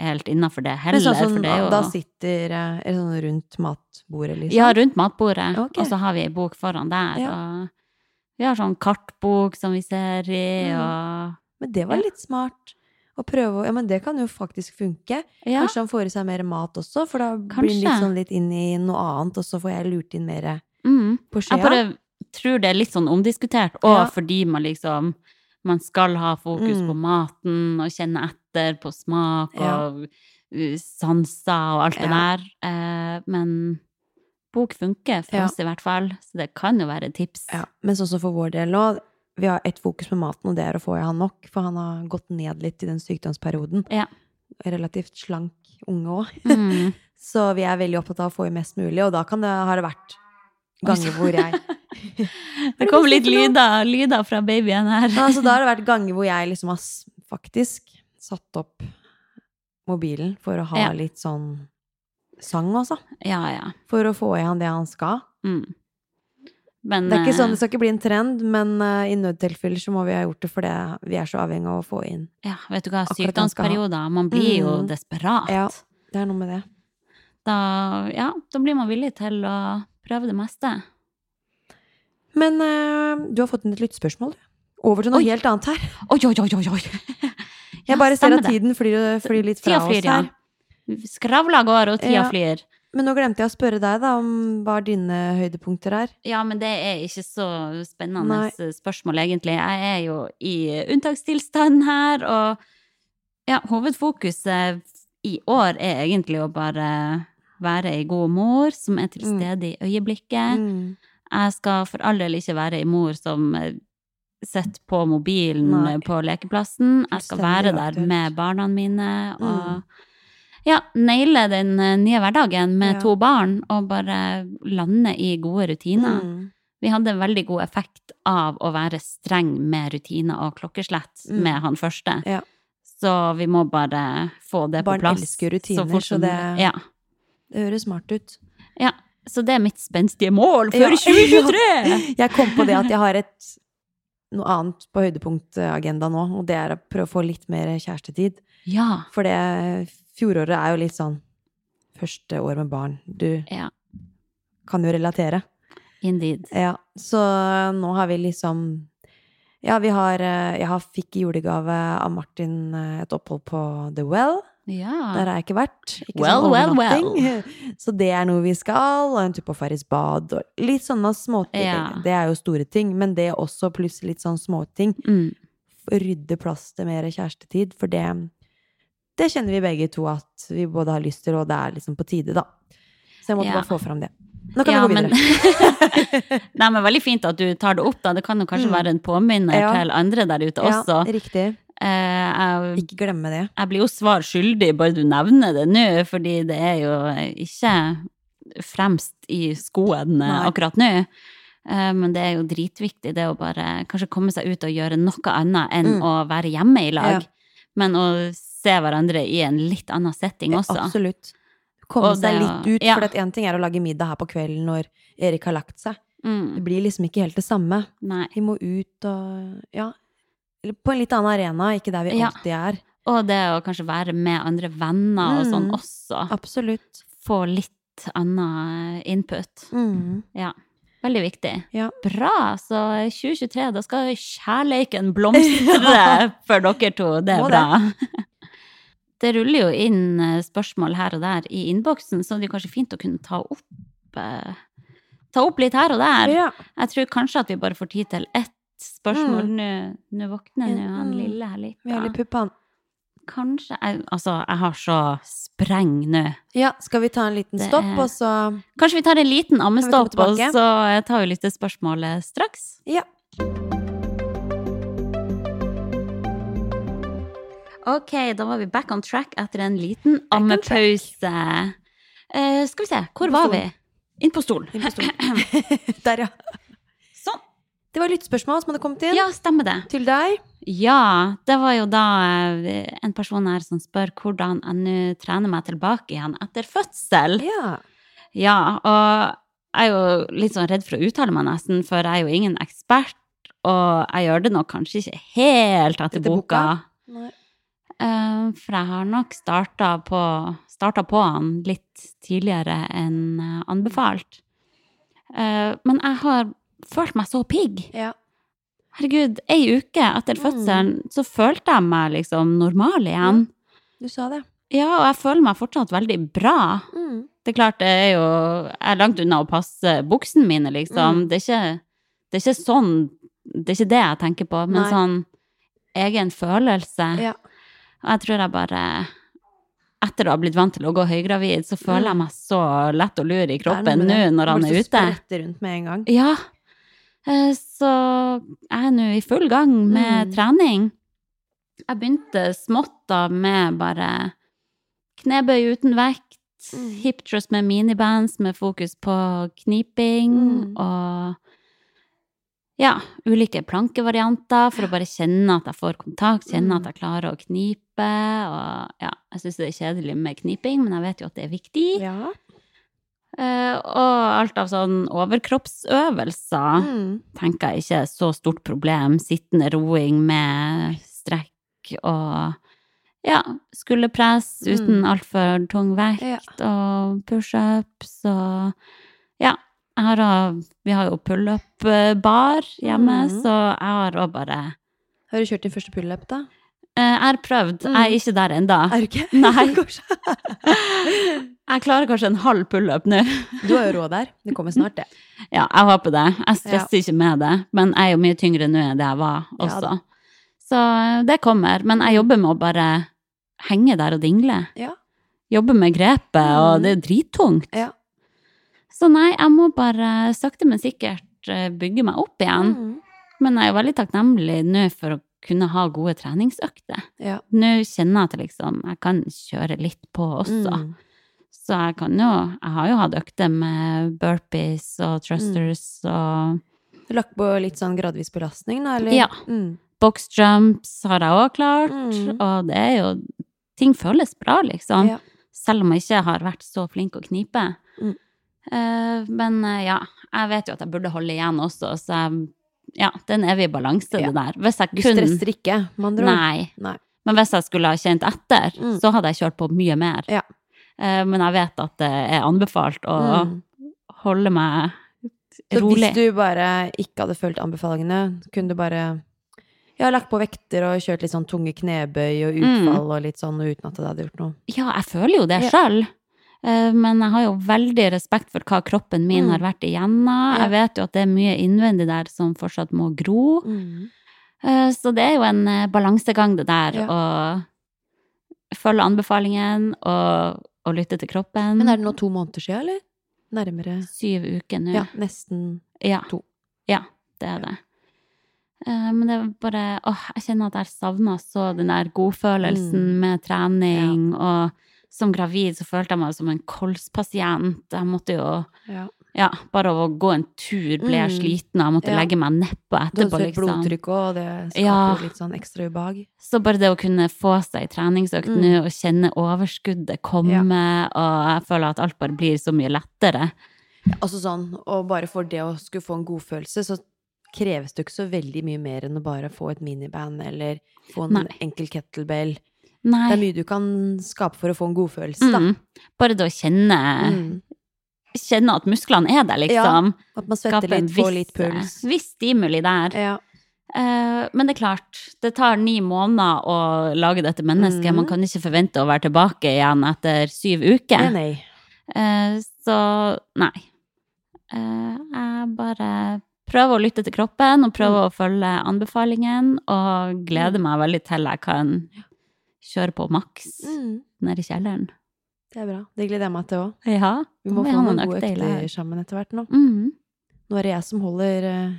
helt innafor det Men heller. sånn som for det er jo da sitter eh, er sånn rundt matbordet, liksom? Ja, rundt matbordet, okay. og så har vi ei bok foran der. Ja. Og vi har sånn kartbok som vi ser i, Mm. og Men det var litt smart. Å prøve å Ja, men det kan jo faktisk funke. ja. Kanskje han får i seg mer mat også, for da blir han litt sånn litt inn i noe annet, og så får jeg lurt inn mer Mm. på Jeg skjea. bare tror det er litt sånn omdiskutert, og Ja. fordi man liksom man skal ha fokus Mm. på maten og kjenne etter på smak Ja. og uh, sanser og alt det der. Eh, men bok funker for Ja. oss i hvert fall, så det kan jo være et tips. Ja, men sånn som for vår del nå, vi har ett fokus med maten, og det er å få i han nok, for han har gått ned litt i den sykdomsperioden. Ja. Relativt slank unge òg. Mm. *laughs* Så vi er veldig opptatt av å få i mest mulig, og da kan det, har det vært ganger hvor jeg *laughs* *laughs* Det kommer litt lyder, lyder fra babyen her. Altså, da har det vært ganger hvor jeg liksom har faktisk satt opp mobilen for å ha Ja. litt sånn sang også. Ja, ja. For å få i han det han skal. Mm. Men Det er ikke eh, sånn, det skal ikke bli en trend, men uh, i nødtilfeller så må vi ha gjort det fordi vi er så avhengig av å få inn. ja, vet du hva, sykdomsperioder, man blir jo Mm. desperat. Ja. Det er noe med det. Da, ja, da blir man villig til å prøve det meste. Men uh, du har fått inn et lyttespørsmål. du. Over til noe Oi. helt annet her. Oi, oi, oi, oi, oi! Jeg bare ser at tiden flyr, flyr litt fra flyr, oss her. ja. Skravla går, og tida Ja. flyr. Men nå glemte jeg å spørre deg da om hva dine høydepunkter er. Ja, men det er ikke så spennende Nei. spørsmål, egentlig. Jeg er jo i unntakstilstand her, og ja, hovedfokuset i år er egentlig å bare være ei god mor som er til Mm. stede i øyeblikket. Mm. Jeg skal for all del ikke være ei mor som eh, sitter på mobilen Nei. på lekeplassen. Jeg skal være der med barna mine og ja, naile den eh, nye hverdagen med Ja. to barn og bare lande i gode rutiner. Mm. Vi hadde veldig god effekt av å være streng med rutiner og klokkeslett Mm. med han første. Ja. Så vi må bare få det Barn på plass. Barn elsker rutiner, fort så det- ja. Det høres smart ut. ja. Så det er mitt spenstige mål Ja. 2023! *laughs* Jeg kom på det at jeg har et noe annet på høydepunktagenda nå, og det er å prøve å få litt mer kjærestetid. Ja. For det fjoråret er jo litt sånn første år med barn. Du Ja. kan jo relatere. Indeed. Ja, så nå har vi liksom Ja, vi har eh, Jeg har fikk i julegave av Martin eh, et opphold på The Well. Ja. Der har jeg ikke vært. Ikke Well, sånn well, well. *laughs* Så det er noe vi skal, og en tur på Farris bad, og litt sånne småting. Ja. Det er jo store ting, men det også pluss litt sånn småting. Mm. Rydde plass til mer kjærestetid, for det Det kjenner vi begge to at vi både har lyst til, og det er liksom på tide, da. Så jeg måtte Ja. bare få fram det. Nå kan Ja, vi gå men- videre. *laughs* Nei, men veldig fint at du tar det opp, da. Det kan jo kanskje Mm. være en påminner Ja. til andre der ute også. Ja, riktig. Eh, jeg, Ikke glemme det. jeg blir jo svar skyldig bare du nevner det nå, fordi det er jo ikke fremst i skoene Nei. akkurat nå. Eh, Men det er jo dritviktig, det å bare kanskje komme seg ut og gjøre noe annet enn Mm. å være hjemme i lag. Men å se hverandre i en litt annen setting også. Absolutt. Komme Og seg litt ut, ja. for én ting er å lage middag her på kvelden når Erik har lagt seg. Det Mm, blir liksom ikke helt det samme. nei. Vi må ut og Ja. På en litt annen arena, ikke der vi Ja. alltid er. Og det å kanskje være med andre venner og sånn Mm. også. Absolutt. Få litt annen input. Mm. Ja. Veldig viktig. Ja. Bra. Så 2023, da skal kjærleiken blomstre *laughs* for dere to. Det er bra. Det *laughs* ruller jo inn eh, spørsmål her og der i innboksen, så det er kanskje fint å kunne ta opp, eh, ta opp litt her og der. Ja. Jeg tror kanskje at vi bare får tid til ett spørsmål. Mm. Nå, våkner nå han lille her litt. Vi har litt puppene. Kanskje jeg, Altså, jeg har så spreng nå. Ja, skal vi ta en liten stopp, er- og så Kanskje vi tar en liten ammestopp, og så tar vi lyttespørsmålet straks. Ja. Ok, da var vi back on track etter en liten ammepause. Uh, skal vi se, hvor var vi? Inn på stolen. Inn på stolen. *laughs* Der, ja. *laughs* Sånn. Det var lyttespørsmål som hadde kommet inn. Ja, stemmer det. Til deg. Ja, det var jo da eh, en person her som spør hvordan jeg nå trener meg tilbake igjen etter fødsel. Ja. Ja, og jeg er jo litt sånn redd for å uttale meg nesten, for jeg er jo ingen ekspert, og jeg gjør det nok kanskje ikke helt etter Etter boka? boka. Nei. Eh, for jeg har nok starta på, på han litt tidligere enn eh, anbefalt. Eh, men jeg har følt meg så pigg. Ja. Herregud, ei uke etter Mm. fødselen så følte jeg meg liksom normal igjen. Du sa det. Ja, og jeg føler meg fortsatt veldig bra. Mm. Det er klart, det er jo Jeg er langt unna å passe buksene mine, liksom. Mm. Det, er ikke, det er ikke sånn Det er ikke det jeg tenker på, men Nei. sånn egen følelse. Ja. Og jeg tror jeg bare Etter å ha blitt vant til å gå høygravid, så føler jeg Mm. meg så lett og lur i kroppen nå når han er ute. sprette rundt med en gang. Ja. Eh, Så jeg er nå i full gang med Mm. trening. Jeg begynte smått da med bare knebøy uten vekt, Mm. hip thrust med minibands med fokus på kniping Mm. og ja, ulike plankevarianter for å bare kjenne at jeg får kontakt, kjenne Mm. at jeg klarer å knipe. Og ja, jeg syns det er kjedelig med kniping, men jeg vet jo at det er viktig. Ja. Uh, og alt av sånn overkroppsøvelser Mm. tenker jeg ikke er så stort problem. Sittende roing med strekk og ja, skulderpress Mm. uten altfor tung vekt Ja. og pushups og ja. Har, også- vi har jo pullup-bar hjemme, Mm. så jeg har òg bare Har du kjørt din første pullup, da? eh, Jeg har prøvd. Jeg er ikke der ennå. Er du ikke? *laughs* Nei. *laughs* *laughs* Jeg klarer kanskje en halv pullup nå. Du har jo råd der. Det kommer snart, det. Ja, jeg håper det. Jeg stresser ikke med det, men jeg er jo mye tyngre nå enn det jeg var også. Ja, Så det kommer. Men jeg jobber med å bare henge der og dingle. Ja. Jobbe med grepet, og Mm. det er drittungt. Ja. Så nei, jeg må bare sakte, men sikkert eh, bygge meg opp igjen. Mm. Men jeg er jo veldig takknemlig nå for å kunne ha gode treningsøkter. Ja. Nå kjenner jeg at liksom Jeg kan kjøre litt på også. Mm. Så jeg kan jo Jeg har jo hatt økter med burpees og thrusters og Du lagt på litt sånn gradvis belastning, da, eller? Ja. Mm. box jumps har jeg òg klart. Mm. Og det er jo Ting føles bra, liksom. Ja. Selv om jeg ikke har vært så flink å knipe. Mm. Eh, men eh, ja, jeg vet jo at jeg burde holde igjen også, så jeg, ja, det er en evig balanse, Ja. det der. Hvis jeg Du stresser ikke, med andre ord? Nei. Men hvis jeg skulle ha kjent etter, Mm. så hadde jeg kjørt på mye mer. Ja. Eh, men jeg vet at det er anbefalt å Mm. holde meg Så rolig. hvis du bare ikke hadde fulgt anbefalingene, kunne du bare ja, lagt på vekter og kjørt litt sånn tunge knebøy og Mm. utfall og litt sånn, uten at det hadde gjort noe? Ja, jeg føler jo det Ja. sjøl. Men jeg har jo veldig respekt for hva kroppen min Mm. har vært igjennom. Jeg vet jo at det er mye innvendig der som fortsatt må gro. Mm. Så det er jo en eh, balansegang, det der, Ja. å følge anbefalingen og, og lytte til kroppen. Men er det nå to måneder siden, eller? Nærmere Syv uker nå. Ja, nesten Ja. To. Ja, det er det. Eh, Men det er bare Åh, jeg kjenner at jeg savner så den der godfølelsen Mm. med trening. Og som gravid så følte jeg meg som en kolspasient. Jeg måtte jo ja. Ja, bare å gå en tur ble jeg Mm. sliten, jeg måtte Ja. legge meg nedpå etterpå, Du liksom. blodtrykk òg, det skaper Ja. litt sånn ekstra ubehag. Så bare det å kunne få seg treningsøkt Mm. nå og kjenne overskuddet komme, og jeg føler at alt bare blir så mye lettere. Altså sånn, og bare for det å skulle få en godfølelse, så kreves det ikke så veldig mye mer enn å bare få et miniband eller få en Nei. enkel kettlebell. Nei. Det er mye du kan skape for å få en godfølelse, da. Mm. Bare det å kjenne, Mm. kjenne at musklene er der, liksom. At man svetter litt, får litt puls. eh, viss stimuli der. Ja. Uh, men det er klart, det tar ni måneder å lage dette mennesket. Mm. Man kan ikke forvente å være tilbake igjen etter syv uker. Nei, nei. Uh, så nei. Uh, jeg bare prøver å lytte til kroppen og prøver å følge anbefalingen, og gleder meg veldig til jeg kan kjøre på maks Mm. nede i kjelleren. Det er bra. Det gleder jeg meg til òg. Ja. Vi må må få noen gode økter sammen etter hvert nå. Mm. Nå er det jeg som holder eh,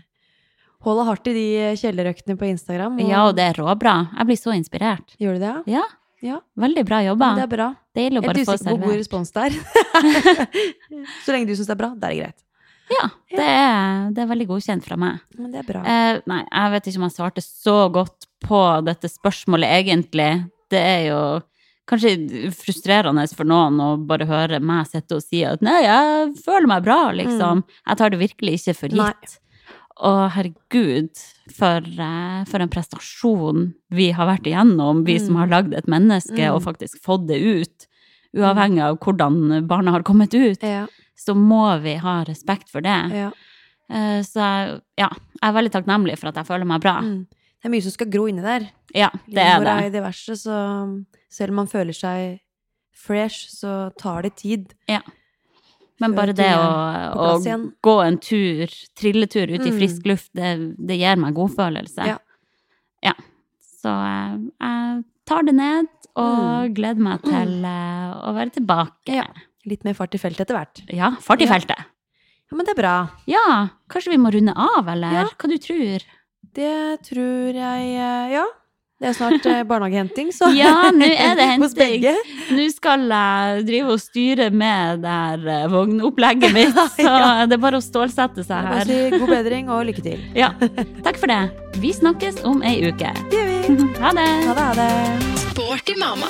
Holder hardt i de kjellerøktene på Instagram. ja, og det er råbra. Jeg blir så inspirert. Gjør du det, ja? Ja, veldig bra jobba. Det er bra. Deilig å bare få usikker på god respons det er. *laughs* så lenge du syns det er bra, da er det greit. Ja, det er, det er veldig godkjent fra meg. Men det er bra. Eh, nei, jeg vet ikke om jeg svarte så godt på dette spørsmålet, egentlig. Det er jo kanskje frustrerende for noen å bare høre meg sitte og si at nei, jeg føler meg bra, liksom. Jeg tar det virkelig ikke for Mm. Gitt. Og herregud, for, eh, for en prestasjon vi har vært igjennom, vi som Mm. har lagd et menneske Mm. og faktisk fått det ut. Uavhengig av hvordan barnet har kommet ut, Ja, så må vi ha respekt for det. ja. Eh, Så ja, jeg er veldig takknemlig for at jeg føler meg bra. Mm. Det er mye som skal gro inni der. Ja, det er det. er diverse, så selv om man føler seg fresh, så tar det tid. Men bare det å, å gå en tur, trilletur ut i Mm. frisk luft, det, det gir meg godfølelse. Ja. Ja. Så eh, jeg tar det ned og gleder meg til eh, å være tilbake. Mm. Ja. Litt mer fart i feltet etter hvert. Ja, fart i Ja. feltet. Ja, men det er bra. Ja, kanskje vi må runde av, eller? Ja. Hva du tror? Det tror jeg eh, Ja. Det er snart eh, barnehagehenting, så *laughs* Ja, nå er det *laughs* henting. Nå skal jeg drive og styre med det her eh, vognopplegget mitt, *laughs* så det er bare å stålsette seg her. Bare si god bedring og lykke til. Ja, takk for det. Vi snakkes om ei uke. Det gjør vi. Ha det! Ha det, ha det. Sporty mamma.